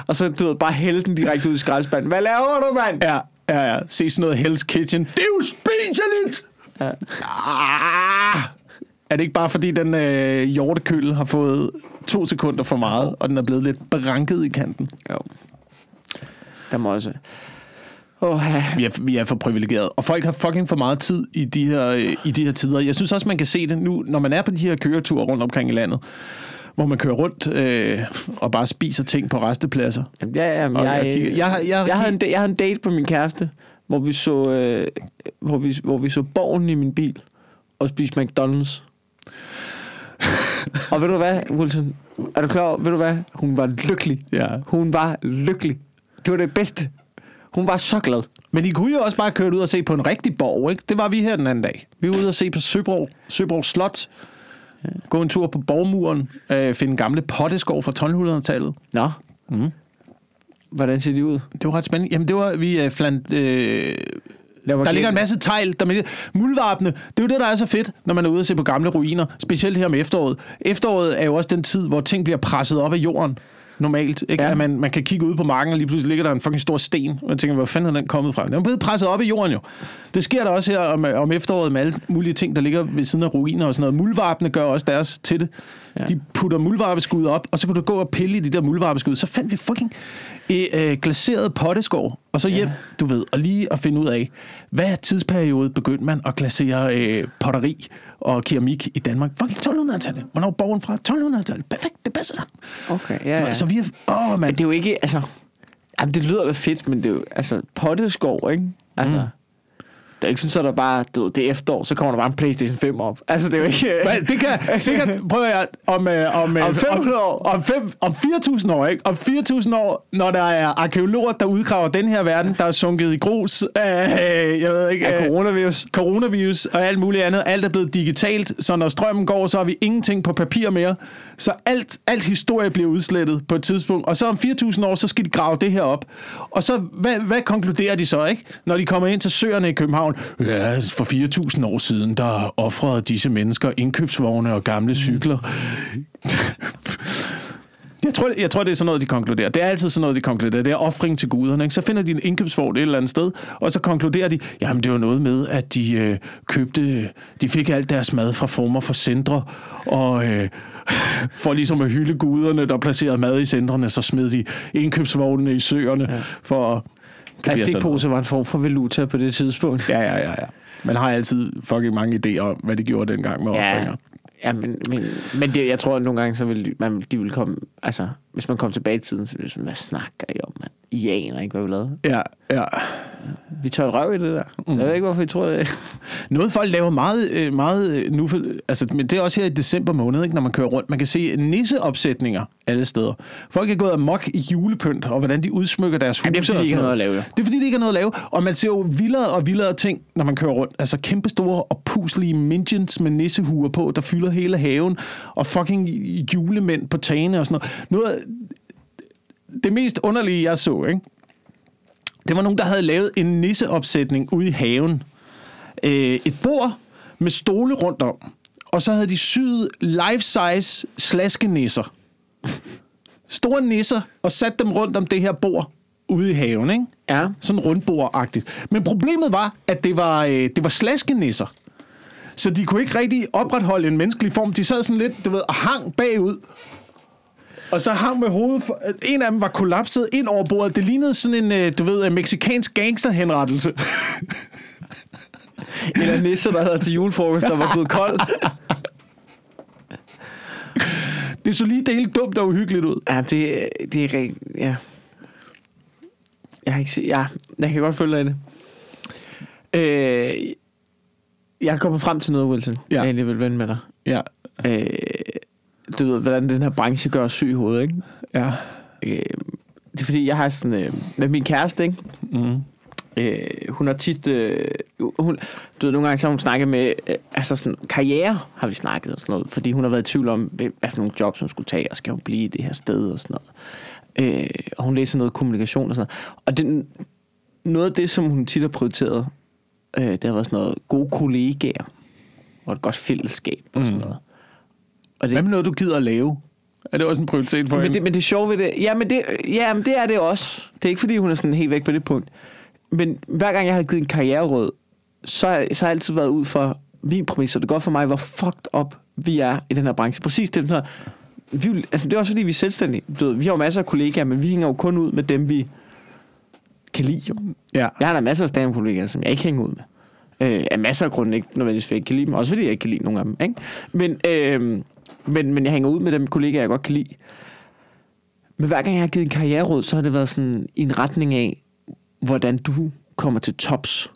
Og så, du ved, bare hælde den direkte ud i skraldespanden. Hvad laver du, mand? ja, ja, ja. Se sådan noget Hell's Kitchen. Det er jo spiseligt! Ja. Ah! Er det ikke bare, fordi den øh, hjortekøl har fået to sekunder for meget, og den er blevet lidt branket i kanten? Jo. Der må også... Åh, ja. Vi er, vi er for privilegerede. Og folk har fucking for meget tid i de, her, øh, i de her tider. Jeg synes også, man kan se det nu, når man er på de her køreture rundt omkring i landet, hvor man kører rundt øh, og bare spiser ting på restepladser. Jamen, ja, ja, men Og jeg, jeg kigger- jeg havde en, jeg havde en date på min kæreste, hvor vi så, øh, hvor vi, hvor vi så borgen i min bil og spiste McDonald's. og ved du hvad, Wilson? Er du klar over, ved du hvad? Hun var lykkelig. Ja. Hun var lykkelig. Det var det bedste. Hun var så glad. Men I kunne jo også bare køre ud og se på en rigtig borg, ikke? Det var vi her den anden dag. Vi var ude og se på Søborg, Søborg Slot. Gå en tur på borgmuren. Øh, finde gamle potteskov fra 1200-tallet. Nå. Mhm. Hvordan ser de ud? Det var ret spændende. Jamen, det var, vi øh, flandt... Øh, der ligger en masse tegl. Der muldvarpene, det er jo det, der er så fedt, når man er ude og se på gamle ruiner. Specielt her om efteråret. Efteråret er jo også den tid, hvor ting bliver presset op af jorden. Normalt. Ikke? Ja. At man, man kan kigge ud på marken, og lige pludselig ligger der en fucking stor sten. Og jeg tænker, hvor fanden er den kommet fra? Den er blevet presset op i jorden jo. Det sker der også her om, om efteråret med alle mulige ting, der ligger ved siden af ruiner og sådan noget. Muldvarpene gør også deres til det. Ja. De putter muldvarpeskud op, og så kunne du gå og pille i de der muldvarpeskud. Så fandt vi fucking øh, øh, glaseret potteskår, og så hjem, ja. du ved, og lige at finde ud af, hvad tidsperiode begyndte man at glasere øh, potteri og keramik i Danmark? Fucking 1200-tallet. Hvornår borgen fra? 1200-tallet. Perfekt, det passer sammen. Okay, ja, Ja. Så vi er... Åh, Men man. det er jo ikke, altså... Jamen, det lyder da fedt, men det er jo, altså, potteskov, ikke? Altså, mm. Det er ikke sådan, at der bare, du ved, det er efterår, så kommer der bare en Playstation 5 op. Altså, det er jo ikke... Men det kan sikkert, prøver jeg, om, øh, om, øh, Om 500 år. Om, fem, om 4.000 år, ikke? Om 4.000 år, når der er arkeologer, der udgraver den her verden, der er sunket i grus, øh, jeg ved ikke, Af øh, coronavirus. coronavirus og alt muligt andet. Alt er blevet digitalt, så når strømmen går, så har vi ingenting på papir mere. Så alt, alt historie bliver udslettet på et tidspunkt. Og så om 4.000 år, så skal de grave det her op. Og så, hvad, hvad konkluderer de så, ikke? Når de kommer ind til søerne i København. Ja, for 4.000 år siden, der offrede disse mennesker indkøbsvogne og gamle cykler. Jeg tror, jeg tror, det er sådan noget, de konkluderer. Det er altid sådan noget, de konkluderer. Det er offring til guderne. Ikke? Så finder de en indkøbsvogn et eller andet sted, og så konkluderer de, jamen det var noget med, at de øh, købte, de fik alt deres mad fra former for centre, og øh, for ligesom at hylde guderne, der placerede mad i centrene, så smed de indkøbsvognene i søerne ja. for at... Plastikpose var en form for valuta på det tidspunkt. Ja, ja, ja, ja. Man har altid fucking mange idéer om, hvad de gjorde dengang med offringer. Ja, men, men, men det, jeg tror, at nogle gange, så vil man, de vil komme... Altså, hvis man kommer tilbage i tiden, så vil det sådan, hvad snakker I om, mand? I aner ikke, hvad vi lavede. Ja, ja. Vi tør røv i det der. Mm. Jeg ved ikke, hvorfor I tror det. Noget folk laver meget, øh, meget øh, nu, altså, men det er også her i december måned, ikke, når man kører rundt. Man kan se nisseopsætninger alle steder. Folk er gået amok i julepynt, og hvordan de udsmykker deres huse. Jamen, det er, fordi de ikke har noget at lave, jo. Det er fordi, de ikke har noget at lave. Og man ser jo vildere og vildere ting, når man kører rundt. Altså kæmpe store og puslige minions med nissehuer på, der fylder hele haven. Og fucking julemænd på tagene og sådan noget. noget det mest underlige, jeg så, ikke? det var nogen, der havde lavet en nisseopsætning ude i haven. Øh, et bord med stole rundt om. Og så havde de syet life-size slaskenisser. Store nisser, og sat dem rundt om det her bord ude i haven, ikke? Ja. Sådan rundbordagtigt. Men problemet var, at det var, øh, det var slaskenisser. Så de kunne ikke rigtig opretholde en menneskelig form. De sad sådan lidt, du ved, og hang bagud. Og så hang med hovedet... For, en af dem var kollapset ind over bordet. Det lignede sådan en, øh, du ved, en meksikansk gangsterhenrettelse. Eller nisser, der havde til julefrokost, der var blevet kold. Det så lige det helt dumt og uhyggeligt ud. Ja, det, det er rent... Ja. Jeg, har ikke se, ja, jeg kan godt følge dig i det. Øh, jeg er kommet frem til noget, Wilson. Ja. Jeg egentlig vil vende med dig. Ja. Øh, du ved, hvordan den her branche gør syg i hovedet, ikke? Ja. Øh, det er fordi, jeg har sådan... Øh, med min kæreste, ikke? Mm. Øh, hun har tit... Øh, hun, du ved, nogle gange så har hun snakket med... Øh, altså sådan, karriere har vi snakket og sådan noget. Fordi hun har været i tvivl om, hvad for nogle jobs hun skulle tage, og skal hun blive i det her sted og sådan noget. Øh, og hun læser noget kommunikation og sådan noget. Og det, noget af det, som hun tit har prioriteret, øh, det har været sådan noget gode kollegaer, og et godt fællesskab og sådan Mm. noget. Og Hvad med noget, du gider at lave? Er det også en prioritet for men hende? det, men det sjove ved det, ja, men det, ja, men det er det også. Det er ikke fordi, hun er sådan helt væk på det punkt. Men hver gang jeg har givet en karriereråd, så, så har jeg altid været ud for min præmis, og det går for mig, hvor fucked up vi er i den her branche. Præcis det, her, vi, er altså, det er også fordi, vi er selvstændige. Du ved, vi har jo masser af kollegaer, men vi hænger jo kun ud med dem, vi kan lide. Jo. Ja. Jeg har da masser af stand-kollegaer, som jeg ikke hænger ud med. Øh, af masser af grunde, ikke nødvendigvis, fordi jeg ikke kan lide dem. Også fordi jeg ikke kan lide nogen af dem. Ikke? Men, øh, men, men jeg hænger ud med dem kollegaer, jeg godt kan lide. Men hver gang jeg har givet en karriereråd, så har det været sådan i en retning af, hvordan du kommer til tops.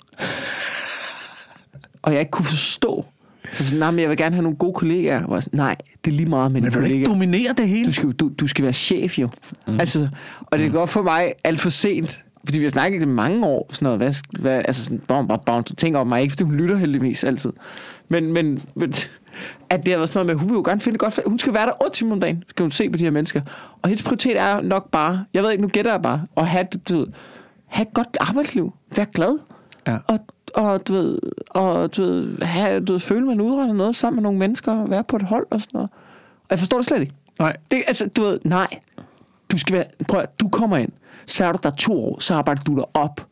og jeg ikke kunne forstå. Så sådan, nej, men jeg vil gerne have nogle gode kollegaer. Jeg sådan, nej, det er lige meget med Men vil du ikke dominere det hele? Du skal, du, du skal være chef jo. Mm. Altså, og det er godt for mig alt for sent. Fordi vi har snakket i mange år. Sådan noget, hvad, hvad, altså sådan, bom, bom, bom, tænker om mig. Ikke fordi hun lytter heldigvis altid. Men, men, men at det har været sådan noget med, hun vil jo gerne finde godt. Hun skal være der 8 timer om dagen. Skal hun se på de her mennesker. Og hendes prioritet er nok bare, jeg ved ikke, nu gætter jeg bare, at have, du ved, have et godt arbejdsliv. Vær glad. Ja. Og, og, du ved, og du ved, have, du ved, føle, man udretter noget sammen med nogle mennesker. Være på et hold og sådan noget. Og jeg forstår det slet ikke. Nej. Det, altså, du ved, nej. Du skal være, prøv at, du kommer ind, så er du der to år, så arbejder du dig op.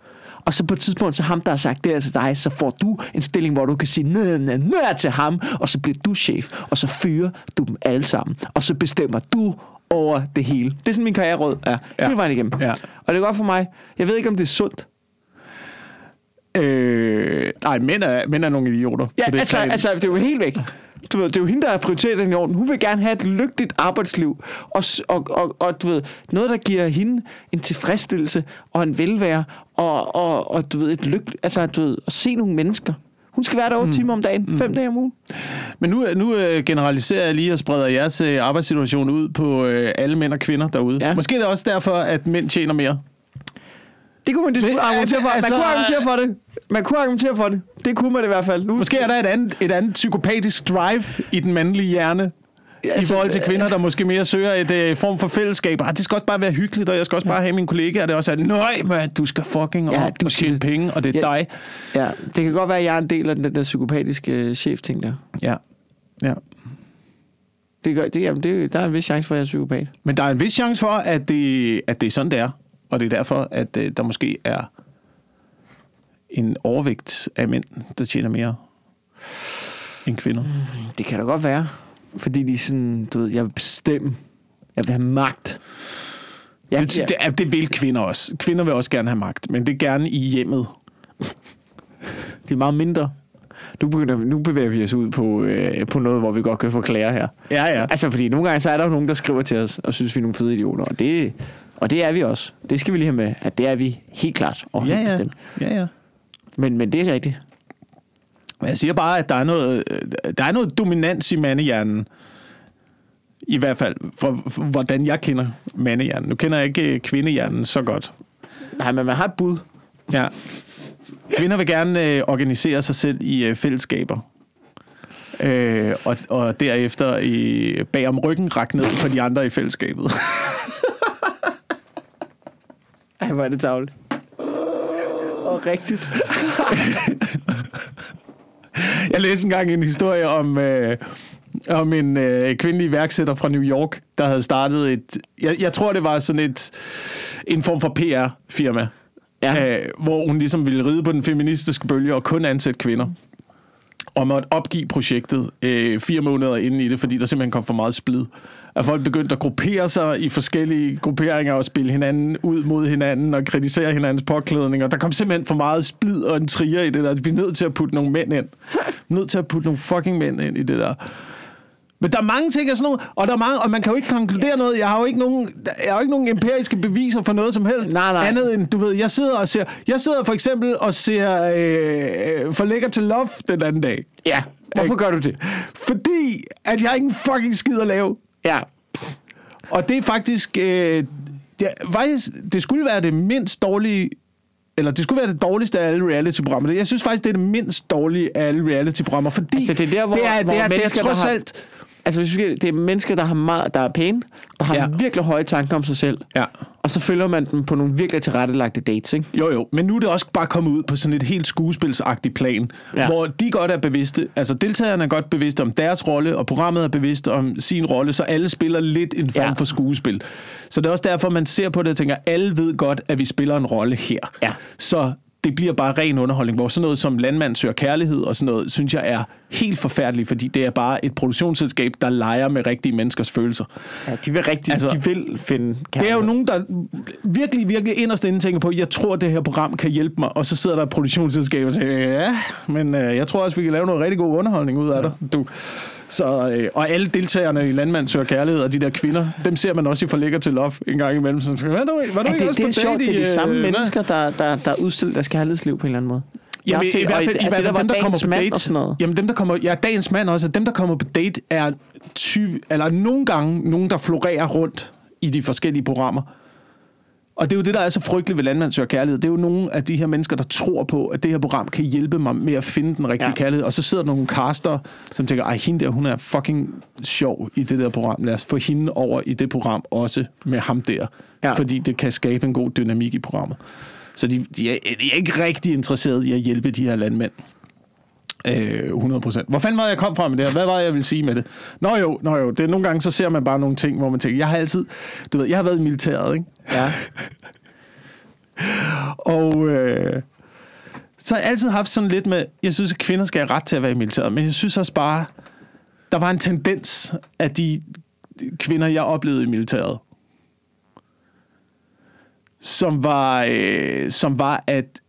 Og så på et tidspunkt, så ham, der har sagt det til dig, så får du en stilling, hvor du kan sige nø, nø, nø til ham, og så bliver du chef, og så fyrer du dem alle sammen, og så bestemmer du over det hele. Det er sådan min karriereråd er, Ja. hele vejen igennem. Ja. Og det er godt for mig. Jeg ved ikke, om det er sundt. Øh, nej, mænd er, mænd er nogle idioter. Ja, det altså, altså, det er jo helt væk. Du ved, det er jo hende, der har prioriteret den i orden. Hun vil gerne have et lykkeligt arbejdsliv. Og, og, og, og du ved, noget, der giver hende en tilfredsstillelse og en velvære. Og, og, og du ved, et lykke, altså, du ved, at se nogle mennesker. Hun skal være der 8 mm. timer om dagen, mm. fem dage om ugen. Men nu, nu øh, generaliserer jeg lige og spreder jeres øh, arbejdssituation ud på øh, alle mænd og kvinder derude. Ja. Måske er det også derfor, at mænd tjener mere. Det kunne man diskutere, Men, argumentere for. altså- Man kunne argumentere for det. Man kunne argumentere for det. Det kunne man i hvert fald. Nu, Måske er der et andet, et andet psykopatisk drive i den mandlige hjerne. Altså, I forhold til kvinder, der måske mere søger et øh, form for fællesskab. Ah, det skal også bare være hyggeligt, og jeg skal også bare have mine kollegaer. Det er også, at nej, man, du skal fucking Ja, op du og skal- tjene penge, og det er Ja. dig. Ja, det kan godt være, at jeg er en del af den der psykopatiske øh, chef-ting der. Ja. ja. Det gør, det, jamen, det, der er en vis chance for, at jeg er psykopat. Men der er en vis chance for, at det, at det er sådan, det er. Og det er derfor, at øh, der måske er en overvægt af mænd, der tjener mere end kvinder. Det kan da godt være. Fordi de sådan, du ved, jeg vil bestemme. Jeg vil have magt. Jeg, Det, det, er- det vil kvinder også. Kvinder vil også gerne have magt, men det er gerne i hjemmet. de er meget mindre. Nu, begynder, nu bevæger vi os ud på, øh, på noget, hvor vi godt kan få klager her. Ja, ja. Altså, fordi nogle gange, så er der jo nogen, der skriver til os, og synes, vi er nogle fede idioter. Og det, og det er vi også. Det skal vi lige have med, at det er vi helt klart. Og Ja, ja. bestemt. ja, ja. Men, men det er rigtigt. Men jeg siger bare, at der er noget, øh, der er noget dominans i mandehjernen. I hvert fald, for, for hvordan jeg kender mandehjernen. Nu kender jeg ikke øh, kvindehjernen så godt. Nej, men man har et bud. Ja. Kvinder vil gerne øh, organisere sig selv i øh, fællesskaber. Øh, og, og derefter i, bag om ryggen række ned på de andre i fællesskabet. Ej, hvor er det tavligt. Og rigtigt. Jeg læste engang en historie om, øh, om en øh, kvindelig iværksætter fra New York, der havde startet et... Jeg, jeg tror, det var sådan et en form for PR-firma, Ja. øh, hvor hun ligesom ville ride på den feministiske bølge og kun ansætte kvinder. Og måtte opgive projektet øh, fire måneder inden i det, fordi der simpelthen kom for meget splid. At folk begyndte at gruppere sig i forskellige grupperinger og spille hinanden ud mod hinanden og kritisere hinandens påklædning. Og der kom simpelthen for meget splid og en trier i det der. Vi er nødt til at putte nogle mænd ind. Vi er nødt til at putte nogle fucking mænd ind i det der. Men der er mange ting og sådan noget, og, der er mange, og man kan jo ikke konkludere noget. Jeg har jo ikke nogen, jeg har jo ikke nogen empiriske beviser for noget som helst. Nej, nej. Andet end, du ved, jeg sidder og ser, jeg sidder for eksempel og ser øh, For Lækker til Love den anden dag. Ja. Hvorfor gør du det? Fordi, at jeg har ingen fucking skid at lave. Ja. Og det er faktisk, øh, det, er, faktisk, det skulle være det mindst dårlige, eller det skulle være det dårligste af alle reality-programmer. Jeg synes faktisk, det er det mindst dårlige af alle reality-programmer, fordi Altså, det er der, hvor- det er, hvor det er, det er trods har- alt... Altså, hvis vi det er mennesker, der, har meget, der er pæne, der har Ja. virkelig høje tanker om sig selv. Ja. Og så følger man dem på nogle virkelig tilrettelagte dates, ikke? Jo, jo, men nu er det også bare kommet ud på sådan et helt skuespilsagtigt plan, ja. Hvor de godt er bevidste, altså deltagerne er godt bevidste om deres rolle, og programmet er bevidst om sin rolle, så alle spiller lidt en form. Ja. for skuespil. Så det er også derfor, man ser på det og tænker, alle ved godt, at vi spiller en rolle her. Ja. Så det bliver bare ren underholdning, hvor sådan noget som Landmand søger kærlighed og sådan noget, synes jeg er helt forfærdeligt, fordi det er bare et produktionsselskab, der leger med rigtige menneskers følelser. Ja, de vil rigtig, Altså, de vil finde Det er jo nogen, der virkelig, virkelig inderst inde tænker på, jeg tror, det her program kan hjælpe mig, og så sidder der et produktionsselskab og siger, ja, men øh, jeg tror også, vi kan lave noget rigtig god underholdning ud af dig. Du. Så, øh, og alle deltagerne i Landmand søger kærlighed, og de der kvinder, dem ser man også i Forlægger til Love en gang imellem. Så, var du, var du Ja, ikke det, også det er sjovt, det er i, de samme øh, mennesker, der, der, der udstiller deres kærlighedsliv på en eller anden måde. Jamen, i, i hvert fald, i at hvert der fald dem, der kommer på date. Jamen dem, der kommer, ja, dagens mand også, dem, der kommer på date, er type, eller nogle gange nogen, der florerer rundt i de forskellige programmer. Og det er jo det, der er så frygteligt ved Landmand søger kærlighed. Det er jo nogle af de her mennesker, der tror på, at det her program kan hjælpe mig med at finde den rigtige ja. Kærlighed. Og så sidder der nogle caster, som tænker, ej, hende der, hun er fucking sjov i det der program. Lad os få hende over i det program også med ham der. Ja. Fordi det kan skabe en god dynamik i programmet. Så de, de, er, de er ikke rigtig interesserede i at hjælpe de her landmænd. Øh, 100 procent. Hvor fanden var det, jeg kom fra med det her? Hvad var det, jeg ville sige med det? Nå jo, nå jo. Det er, nogle gange så ser man bare nogle ting, hvor man tænker, jeg har altid, du ved, jeg har været i militæret, ikke? Ja. Og øh, så har jeg altid haft sådan lidt med, jeg synes, at kvinder skal have ret til at være i militæret, men jeg synes også bare, der var en tendens af de kvinder, jeg oplevede i militæret, som var, øh, som var, at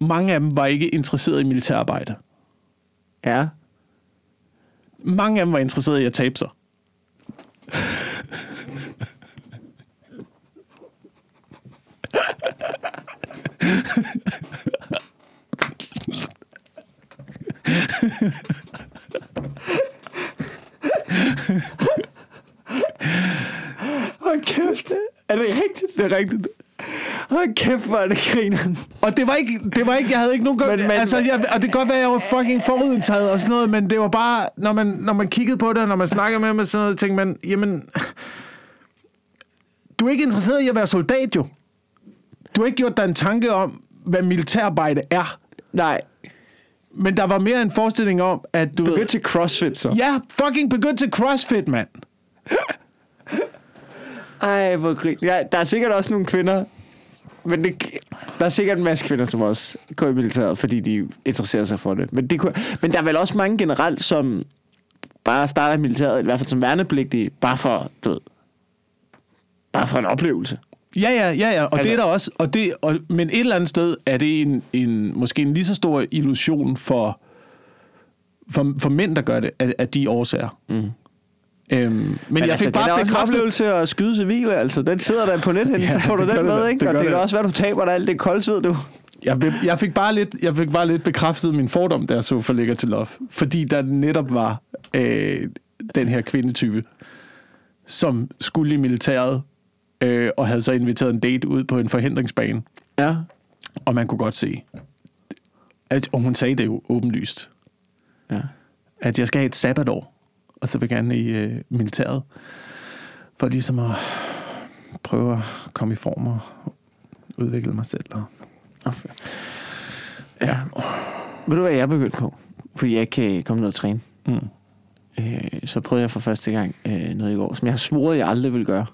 mange af dem var ikke interesseret i militærarbejde. Ja. Mange af dem var interesseret i at tabe sig. Hold kæft. Er det rigtigt? Det er rigtigt. Hold kæft, hvor er det grineren. Og det var ikke, det var ikke, jeg havde ikke nogen... Men, Men- altså, jeg, og det kan godt være, at jeg var fucking forudindtaget og sådan noget, men det var bare, når man, når man kiggede på det, og når man snakkede med dem og sådan noget, tænkte man, jamen, du er ikke interesseret i at være soldat, jo. Du har ikke gjort dig en tanke om, hvad militærarbejde er. Nej. Men der var mere en forestilling om, at du Begynd ved... til CrossFit, så. Ja, fucking begynd til CrossFit, mand. Ej, hvor grin. Ja, der er sikkert også nogle kvinder, men det, der er sikkert en masse kvinder, som også går i militæret, fordi de interesserer sig for det. Men, det kunne, men der er vel også mange generelt, som bare starter i militæret, i hvert fald som værnepligtige, bare for, du ved, bare for en oplevelse. Ja, ja, ja, ja. Og altså, det er der også. Og det, og, men et eller andet sted er det en, en, måske en lige så stor illusion for, for, for mænd, der gør det, af, af de årsager. Mm. Øhm, men, men jeg altså, fik det bare oplevelse at skyde civile, altså. Den sidder der på net Ja, så får du det den det med, da. ikke? Det Og det det kan også være, du taber dig alt det koldsved, du. Jeg, be- jeg, fik bare lidt, jeg fik bare lidt bekræftet min fordom, der så for ligger til love. Fordi der netop var øh, den her kvindetype, som skulle i militæret, øh, og havde så inviteret en date ud på en forhindringsbane. Ja. Og man kunne godt se, at, og hun sagde det jo åbenlyst, Ja. at jeg skal have et sabbatår, og så vil jeg gerne i øh, militæret, for ligesom at prøve at komme i form og udvikle mig selv. Og, Okay. Ja. Ved du, hvad jeg er begyndt på? Fordi jeg ikke kan komme ned og træne. mm. Øh, så prøvede jeg for første gang øh, noget i går, som jeg har svoret, jeg aldrig vil gøre.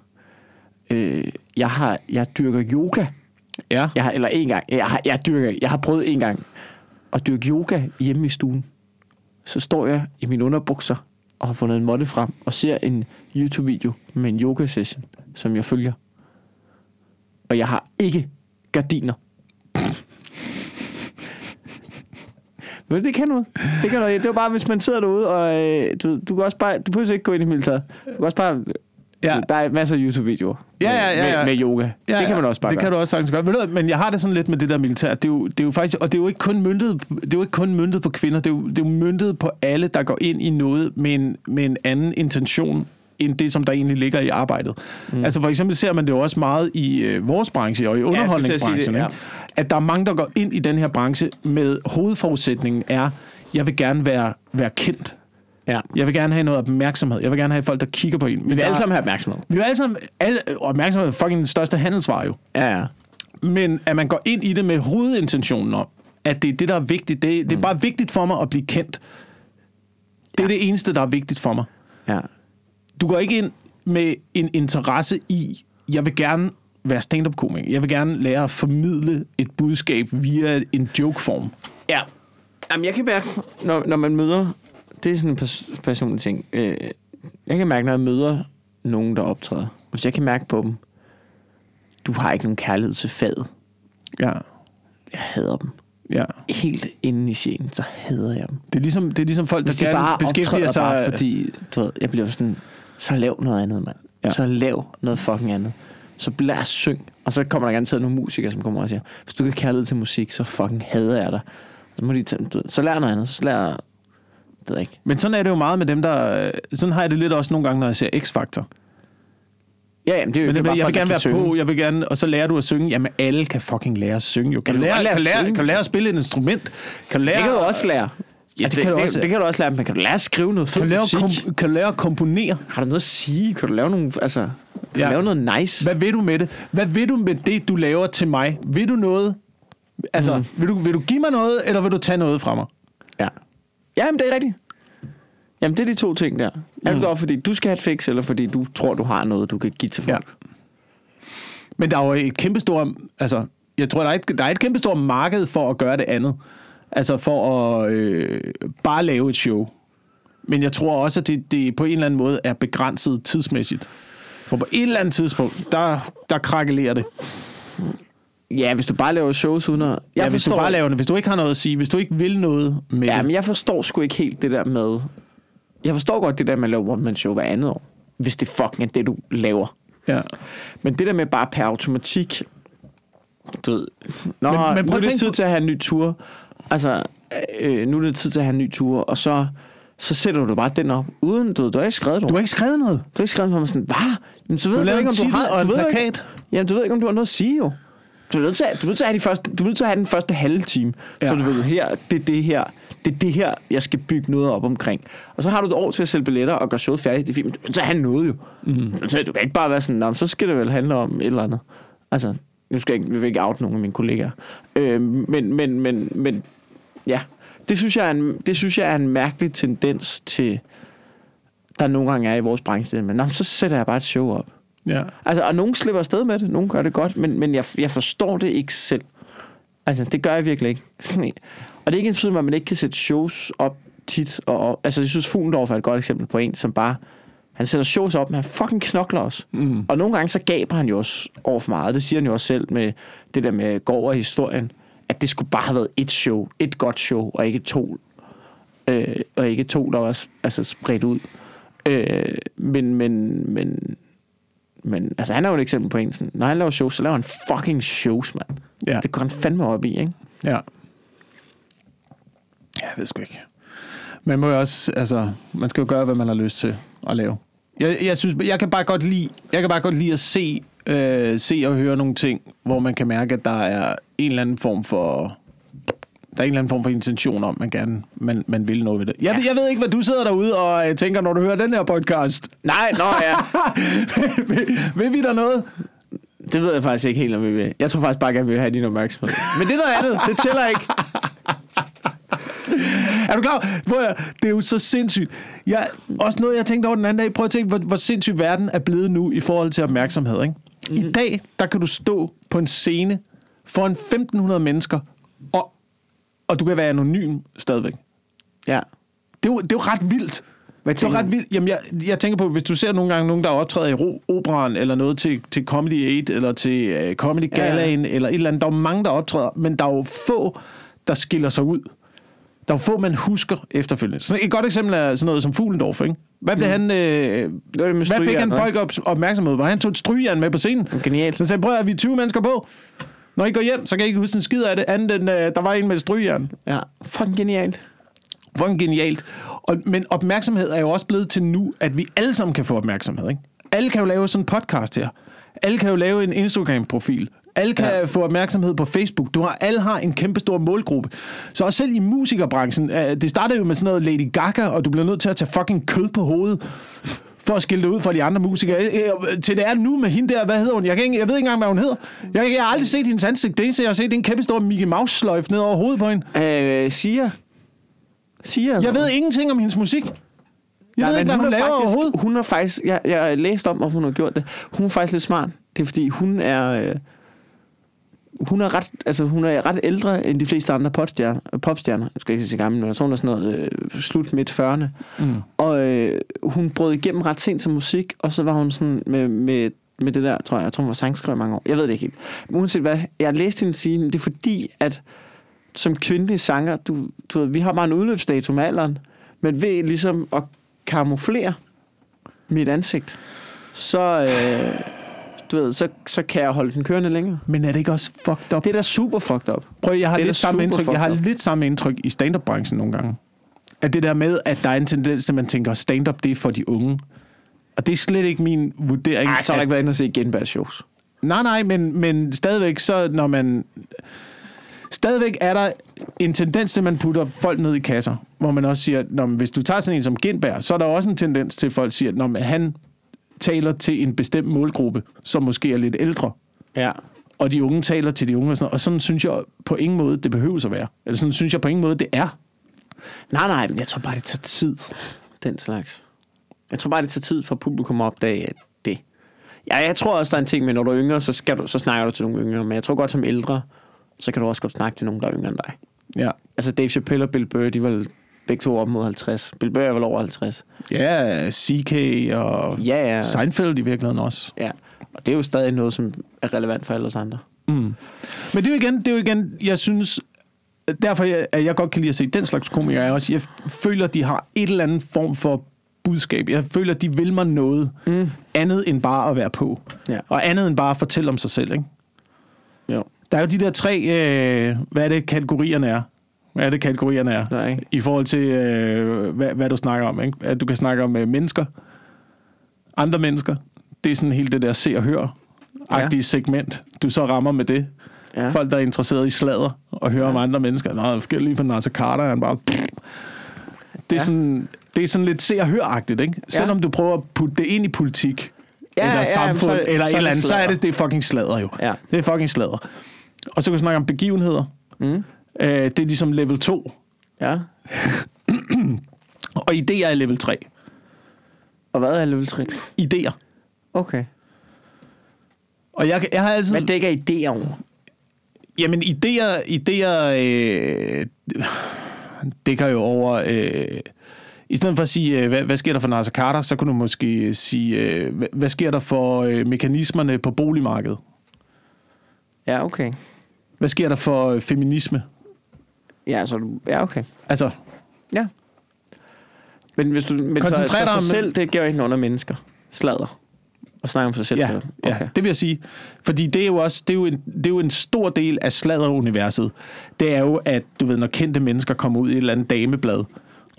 Øh, jeg har, jeg dyrker yoga. Ja. Jeg har, eller en gang. Jeg har, jeg dyrker, jeg har prøvet en gang at dyrke yoga hjemme i stuen. Så står jeg i mine underbukser og har fundet en måtte frem og ser en YouTube-video med en yoga-session, som jeg følger. Og jeg har ikke gardiner. Men det kan noget. Det kan noget. Det var bare, hvis man sidder derude, og øh, du, du kan også bare, du behøver ikke gå ind i militæret. Du kan også bare, ja. der er masser af YouTube-videoer Ja, ja, ja, ja. Med, med, yoga. Ja, det kan man også bare Det gøre. kan du også sagtens gøre. Ved du, hvad, men jeg har det sådan lidt med det der militær. Det er jo, det er jo faktisk, og det er jo ikke kun møntet, det er jo ikke kun møntet på kvinder. Det er jo, det er jo møntet på alle, der går ind i noget med en, med en anden intention end det, som der egentlig ligger i arbejdet. Mm. Altså for eksempel ser man det jo også meget i øh, vores branche og i underholdningsbranchen. det, ja. ikke? At der er mange, der går ind i den her branche med hovedforudsætningen er, jeg vil gerne være, være kendt. Ja. Jeg vil gerne have noget opmærksomhed. Jeg vil gerne have folk, der kigger på en. Men Vi vil der alle sammen have opmærksomhed. vi er alle sammen alle, opmærksomhed er fucking den største handelsvare jo. Ja, ja. Men at man går ind i det med hovedintentionen om, at det er det, der er vigtigt. Det, det er bare vigtigt for mig at blive kendt. Det er det eneste, der er vigtigt for mig. ja. Du går ikke ind med en interesse i, jeg vil gerne være stand-up-komiker. Jeg vil gerne lære at formidle et budskab via en jokeform. Ja. Jamen, jeg kan mærke, når, når man møder... Det er sådan en pers- personlig ting. Øh, jeg kan mærke, når jeg møder nogen, der optræder. Hvis jeg kan mærke på dem, du har ikke nogen kærlighed til faget. Ja, Jeg hader dem. ja. Helt inde i sjælen, så hader jeg dem. Det er ligesom, det er ligesom folk, der de gerne beskæftiger sig... bare, fordi du ved, jeg bliver sådan, så lav noget andet, mand. Ja. Så lav noget fucking andet. Så lad os synge. Og så kommer der garanteret nogle musikere, som kommer og siger, hvis du ikke har kærlighed til musik, så fucking hader jeg dig. Så må de tage, du ved, så lær noget andet. Så lær, det ved jeg ikke. Men sådan er det jo meget med dem, der... Sådan har jeg det lidt også nogle gange, når jeg ser X-Factor. Ja, jamen, det er jo Men det bare jeg vil gerne kan være synge. på, jeg vil gerne, og så lærer du at synge. Jamen, alle kan fucking lære at synge jo. Kan, Ja, du, kan lære, lære kan, at lære, kan du lære at spille et instrument? Kan du lære, Det kan du også lære. Ja, det kan du det, også. Det, det kan du også lære, men kan du lære at skrive noget Kan fedt du lære, musik? kom, kan du lære at komponere? Har du noget at sige? Kan du lave nogle, altså, kan Ja. du lave noget nice? Hvad vil du med det? Hvad vil du med det, du laver til mig? Vil du noget? Altså, mm. vil, du, vil du give mig noget, eller vil du tage noget fra mig? Ja. Ja, men det er rigtigt. Jamen, det er de to ting der. Er det mm. fordi du skal have et fix, eller fordi du tror, du har noget, du kan give til folk? Men der er jo et kæmpestort... Altså, jeg tror, der er, et, der er et kæmpestort marked for at gøre det andet. Altså for at øh, bare lave et show. Men jeg tror også, at det, det på en eller anden måde er begrænset tidsmæssigt. For på et eller andet tidspunkt, der, der krakelerer det. Ja, hvis du bare laver shows uden at... Jeg Ja, hvis du forstår- bare laver det. Hvis du ikke har noget at sige, hvis du ikke vil noget med Ja, men jeg forstår sgu ikke helt det der med... Jeg forstår godt det der med at lave one-man-show hver andet år. Hvis det fucking er det, du laver. Ja. Men det der med bare per automatik... Du ved, Nå, Men- men, prøv nu er det tid til at have en ny tur. Altså, øh, nu er det tid til at have en ny tur, og så, så sætter du bare den op, uden, du, du har ikke skrevet Du noget. har ikke skrevet noget. Du har ikke skrevet noget, sådan, hvad? Jamen, så ved Du du, ikke, om du har... du ved plakat. Ikke, jamen, du ved ikke, om du har noget at sige, jo. Du er nødt til, at- du er nødt til at have, de første, du er nødt til at have den første halve time, ja. så du ved, her, det er det her, det er det her, jeg skal bygge noget op omkring. Og så har du et år til at sælge billetter og gøre showet færdigt. Det er fint, men at have noget jo. Mm. Du, kan ikke bare være sådan, "Nå, men så skal det vel handle om et eller andet. Altså, nu skal jeg ikke, vi vil ikke out nogen af mine kollegaer. Øh, men, men, men, men, ja. Det synes, jeg er en, det synes jeg er en mærkelig tendens til, der nogle gange er i vores branche. Men nå, så sætter jeg bare et show op. Ja. Altså, og nogen slipper afsted med det, nogen gør det godt, men, men jeg, jeg forstår det ikke selv. Altså, det gør jeg virkelig ikke. og det er ikke en betydning, at man ikke kan sætte shows op tit. Og, og, altså, jeg synes, Fuglendorf er et godt eksempel på en, som bare... Han sætter shows op, men han fucking knokler også. Mm. Og nogle gange så gaber han jo også over for meget. Det siger han jo også selv med det der med går over historien. At det skulle bare have været et show, et godt show, og ikke to. Øh, og ikke to, der var altså, spredt ud. Øh, men, men, men, men altså, han er jo et eksempel på en sådan, når han laver shows, så laver han fucking shows, mand. Ja. Det går han fandme op i, ikke? Ja. Jeg ved sgu ikke. Man må jo også, altså, man skal jo gøre, hvad man har lyst til at lave. Jeg, jeg synes, jeg kan bare godt lide, jeg kan bare godt lide at se, øh, se og høre nogle ting, hvor man kan mærke, at der er en eller anden form for, der er en eller anden form for intention om, man gerne, man, man vil noget ved det. Jeg, ja. jeg ved ikke, hvad du sidder derude og øh, tænker, når du hører den her podcast. Nej, nå ja. vil, vil vi der noget? Det ved jeg faktisk ikke helt, om vi vil. Jeg tror faktisk bare gerne, vi vil have din opmærksomhed. Men det er noget andet. Det tæller ikke. Er du klar? Hvor jeg, det er jo så sindssygt. Jeg, også noget, jeg tænkte over den anden dag. Prøv at tænke, hvor, hvor sindssygt verden er blevet nu i forhold til opmærksomhed. Ikke? Mm. I dag, der kan du stå på en scene foran 1500 mennesker, og, og du kan være anonym stadigvæk. Ja. Det er jo, det er jo ret vildt. Hvad det er ret vildt. Jamen, jeg, jeg tænker på, hvis du ser nogle gange nogen, der optræder i ro, operan, eller noget til, til Comedy 8, eller til uh, Comedy Ja, ja. Galaen, eller et eller andet. Der er mange, der optræder, men der er jo få, der skiller sig ud. Der er jo få, man husker efterfølgende. Så et godt eksempel er sådan noget som Fuglendorf, ikke? Hvad, blev han, øh, hvad fik han folk op, opmærksomhed på? Han tog et strygejern med på scenen. Genialt. Så sagde, prøv at vi er 20 mennesker på. Når I går hjem, så kan I ikke huske en skid af det, andet end, øh, der var en med et strygejern. Ja, fucking genialt. Hvor genialt. Og, men opmærksomhed er jo også blevet til nu, at vi alle sammen kan få opmærksomhed. Ikke? Alle kan jo lave sådan en podcast her. Alle kan jo lave en Instagram-profil. Alle kan Ja. ja. få opmærksomhed på Facebook. Du har, alle har en kæmpe stor målgruppe. Så også selv i musikerbranchen, øh, det startede jo med sådan noget Lady Gaga, og du bliver nødt til at tage fucking kød på hovedet for at skille det ud fra de andre musikere. Øh, øh, Til det er nu med hende der, hvad hedder hun? Jeg, kan ikke, jeg ved ikke engang, hvad hun hedder. Jeg, jeg har aldrig set hendes ansigt. Det eneste, jeg har set, det er en kæmpe stor Mickey Mouse-sløjf ned over hovedet på hende. Øh, Sia. Sia. Jeg ved ingenting om hendes musik. Jeg Nej, ved ikke, hvad hun, er laver faktisk, overhovedet. Hun er faktisk... Jeg, jeg læst om, hvorfor hun har gjort det. Hun er faktisk lidt smart. Det er, fordi hun er... Øh, hun er ret, altså hun er ret ældre end de fleste andre popstjerner. popstjerner. Jeg skal ikke sige gammel, men hun er sådan noget øh, slut midt 40'erne. Mm. Og øh, hun brød igennem ret sent som musik, og så var hun sådan med, med, med det der, tror jeg, jeg tror hun var sangskriver mange år. Jeg ved det ikke helt. Men uanset hvad, jeg læste hende sige, det er fordi, at som kvindelig sanger, du, du ved, vi har bare en udløbsdato med alderen, men ved ligesom at kamuflere mit ansigt, så, øh, du ved, så, så kan jeg holde den kørende længere. Men er det ikke også fucked up? Det er da super fucked up. Prøv, jeg har, det lidt samme indtryk, jeg har lidt samme indtryk i stand-up-branchen nogle gange. At det der med, at der er en tendens til, at man tænker, stand-up, det er for de unge. Og det er slet ikke min vurdering. Ej, så har jeg at- ikke været inde og se Genbergs shows. Nej, nej, men, men stadigvæk, så når man... Stadigvæk er der en tendens til, at man putter folk ned i kasser, hvor man også siger, når hvis du tager sådan en som Gindberg, så er der også en tendens til, at folk siger, når han taler til en bestemt målgruppe, som måske er lidt ældre, Ja. og de unge taler til de unge og sådan noget. Og sådan synes jeg på ingen måde, det behøver at være. Eller sådan synes jeg på ingen måde, det er. Nej, nej, men jeg tror bare, det tager tid. Den slags. Jeg tror bare, det tager tid for publikum at opdage det. Ja, jeg tror også, der er en ting med, når du er yngre, så, skal du, så snakker du til nogle yngre. Men jeg tror godt, som ældre, så kan du også godt snakke til nogen, der er yngre end dig. Ja. Altså Dave Chappelle og Bill Burr, de var begge to op mod 50. Bill Burr er vel over 50. Ja, CK og Ja, ja. Seinfeld i virkeligheden også. ja. Og det er jo stadig noget, som er relevant for alle os andre. Mm. Men det er jo igen, det er jo igen, jeg synes, derfor jeg, at jeg godt kan lide at se den slags komikere, er også, jeg føler, de har et eller andet form for budskab. Jeg føler, de vil mig noget Mm. andet end bare at være på. Ja. Og andet end bare at fortælle om sig selv, ikke? Jo. Der er jo de der tre, øh, hvad er det kategorierne er? Det kategorierne er? Nej. I forhold til, øh, hvad, hvad du snakker om, ikke? At du kan snakke om øh, mennesker, andre mennesker. Det er sådan helt det der se og hør agtige ja. segment, du så rammer med det. Ja. Ja. Folk, der er interesseret i sladder og hører ja. om andre mennesker. Nå, der sker lige for Nasser Carter, han bare... Det er, Ja. sådan, det er sådan lidt se og hør-agtigt, ikke? Selvom du prøver at putte det ind i politik, Ja, ja, eller ja, samfund, så er det- eller så et er eller det andet, så er det, det er fucking sladder jo. Ja. Det er fucking sladder. Og så kan vi snakke om begivenheder. Mm. Øh, det er ligesom level 2. Ja. Og idéer er level 3. Og hvad er level 3? Idéer. Okay. Og jeg, jeg har altid... Hvad dækker idéer over? Jamen, idéer, idéer øh, dækker jo over... Øh, I stedet for at sige, øh, hvad, hvad sker der for Nasser Carter, så kunne du måske sige, øh, hvad, hvad sker der for øh, mekanismerne på boligmarkedet? Ja, okay. Hvad sker der for øh, feminisme? Ja, så du... Ja, okay. Altså, Ja. Men hvis du... Men Koncentrer så, så, dig sig om- selv, det gør ikke under mennesker. Sladder. Og snakke om sig selv. ja, okay. ja, det vil jeg sige. Fordi det er jo også det er jo en, det er jo en stor del af sladderuniverset. Det er jo, at du ved, når kendte mennesker kommer ud i et eller andet dameblad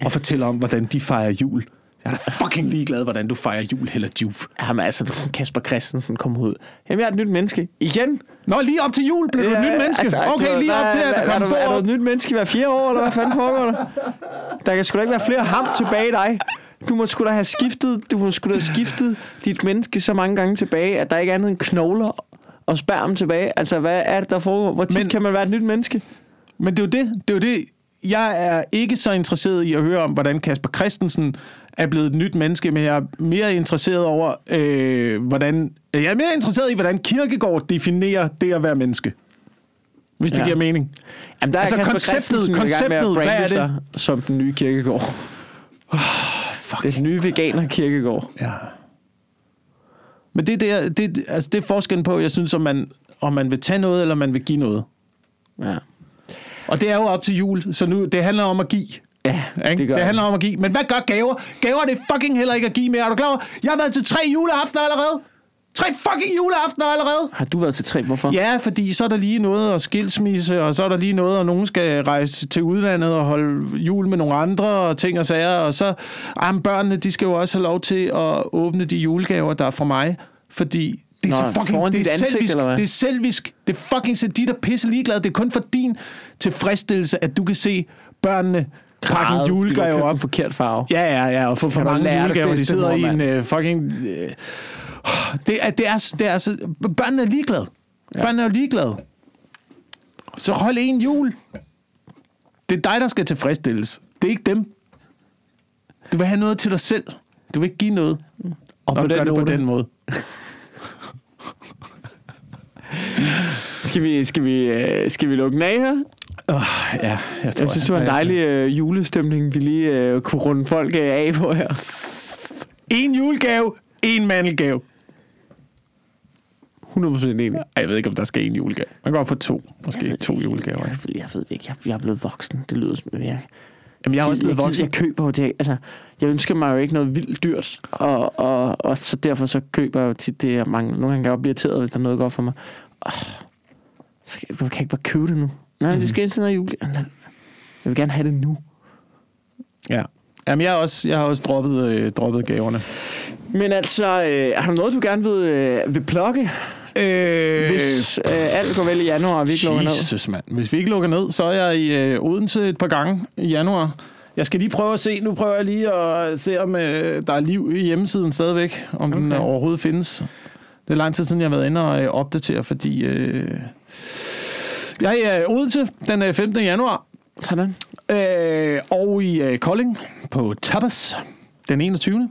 og fortæller om, hvordan de fejrer jul. Jeg er da fucking ligeglad, hvordan du fejrer jul, eller juf. Jamen altså, Kasper Christensen kom ud. Jamen, jeg er et nyt menneske. Igen? Nå, lige op til jul blev du et nyt menneske. altså, Okay, lige op til, at der kom er, du, er et nyt menneske hver fire år, eller hvad fanden foregår der? Der kan sgu da ikke være flere ham tilbage i dig. Du må sgu da have skiftet, du må sgu da have skiftet dit menneske så mange gange tilbage, at der ikke er andet end knogler og sperm tilbage. Altså, hvad er det, der foregår? Hvor tit Men, kan man være et nyt menneske? Men det er jo det. Det er jo det. Jeg er ikke så interesseret i at høre om, hvordan Kasper Christensen er blevet et nyt menneske, men jeg er mere interesseret over, øh, hvordan... Jeg er mere interesseret i, hvordan Kirkegaard definerer det at være menneske. Hvis det Ja. giver mening. Jamen, der Altså, er Kasper konceptet- konceptet, hvad er det? som den nye kirkegård. Fuck. Den nye veganer kirkegård. Ja. Men det, er det, det, altså det er forskellen på, jeg synes, om man, om man vil tage noget, eller man vil give noget. Ja. Og det er jo op til jul, så nu, det handler om at give. Ja, Ikke? Det, det handler om at give. Men hvad gør gaver? Gaver det er fucking heller ikke at give mere. Er du klar over? Jeg har været til tre juleaftener allerede. Tre fucking juleaftener allerede. Har du været til tre? Hvorfor? Ja, fordi så er der lige noget at skilsmisse, og så er der lige noget, og nogen skal rejse til udlandet og holde jul med nogle andre og ting og sager. Og så, ah, børnene, de skal jo også have lov til at åbne de julegaver, der er fra mig. Fordi det er Nå, så fucking, det er ansigt, selvisk. Det er selvisk. Det er fucking så de der pisse ligeglade. Det er kun for din tilfredsstillelse, at du kan se børnene pakke en julegave op. forkert farve. Ja, ja, ja, og for, for mange julegaver, de sidder i en øh, fucking... Øh, det er, det er, det er så, børnene er ligeglade. Ja. Børnene er ligeglade. Så hold en jul. Det er dig, der skal tilfredsstilles. Det er ikke dem. Du vil have noget til dig selv. Du vil ikke give noget. Og på gør den, det på den måde. Skal vi, skal, vi, øh, skal vi lukke den af her? Oh, ja, jeg, tror, Jeg synes, det var en dejlig øh, julestemning, vi lige øh, kunne runde folk øh, af på her. En julegave, en mandelgave. 100% enig. Ej, Jeg ved ikke, om der skal en julegave. Man kan godt få to. Måske to julegaver. Jeg, jeg ved det ikke. Jeg, jeg er blevet voksen. Det lyder som... Jeg, Jamen, jeg er også blevet jeg, voksen. Jeg køber jo det. Altså, jeg ønsker mig jo ikke noget vildt dyrt. Og, og, og så derfor så køber jeg jo tit det, jeg mangler. Nogle gange kan jeg blive irriteret, hvis der er noget godt for mig. Oh, skal, jeg kan jeg ikke bare købe det nu? Nej, det skal indtil noget jul. Jeg vil gerne have det nu. Ja. Jamen, jeg har også, jeg har også droppet, øh, droppet gaverne. Men altså, øh, har du noget, du gerne vil, øh, vil plukke? Øh, Hvis øh, alt går vel i januar, og vi ikke lukker ned. Jesus, mand. Hvis vi ikke lukker ned, så er jeg i øh, Odense et par gange i januar. Jeg skal lige prøve at se. Nu prøver jeg lige at se, om øh, der er liv i hjemmesiden stadigvæk. Om okay. den overhovedet findes. Det er lang tid siden, jeg har været inde og øh, opdatere, fordi... Øh, jeg er i øh, Odense den øh, 15. januar. Sådan. Øh, og i øh, Kolding på Tapas den 21.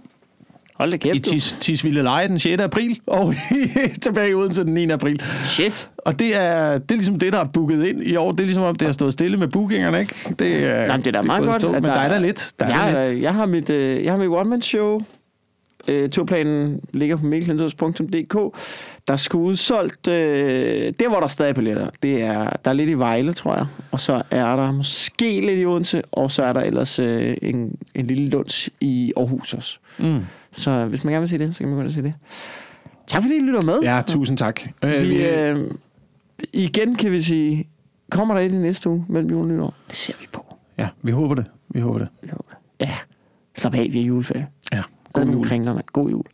Hold da I kæft, du. Tis, Tisvilde Leje den 6. april. Og tilbage i Odense den 9. april. Shit. Og det er, det er ligesom det, der er booket ind i år. Det er ligesom om, det har stået stille med bookingerne, ikke? Det, er, Nej, det er da meget i godt. Stå, men der er der lidt. Der er jeg, lidt. jeg, har mit, øh, jeg har mit one-man-show. Øh, turplanen ligger på mikkelklintos.dk. Der skal udsolgt... Øh, der, hvor der stadig er billetter, det er, der er lidt i Vejle, tror jeg. Og så er der måske lidt i Odense, og så er der ellers øh, en, en lille lunch i Aarhus også. Mm. Så hvis man gerne vil se det, så kan man gå ind og se det. Tak fordi I lytter med. Ja, tusind tak. Øh, Vi, øh, igen kan vi sige, kommer der et i næste uge mellem jul og nytår? Det ser vi på. ja, vi håber det. Vi håber det. Vi håber det. Ja, slap af, vi er juleferie. God jul. Kringler, mand. God jul.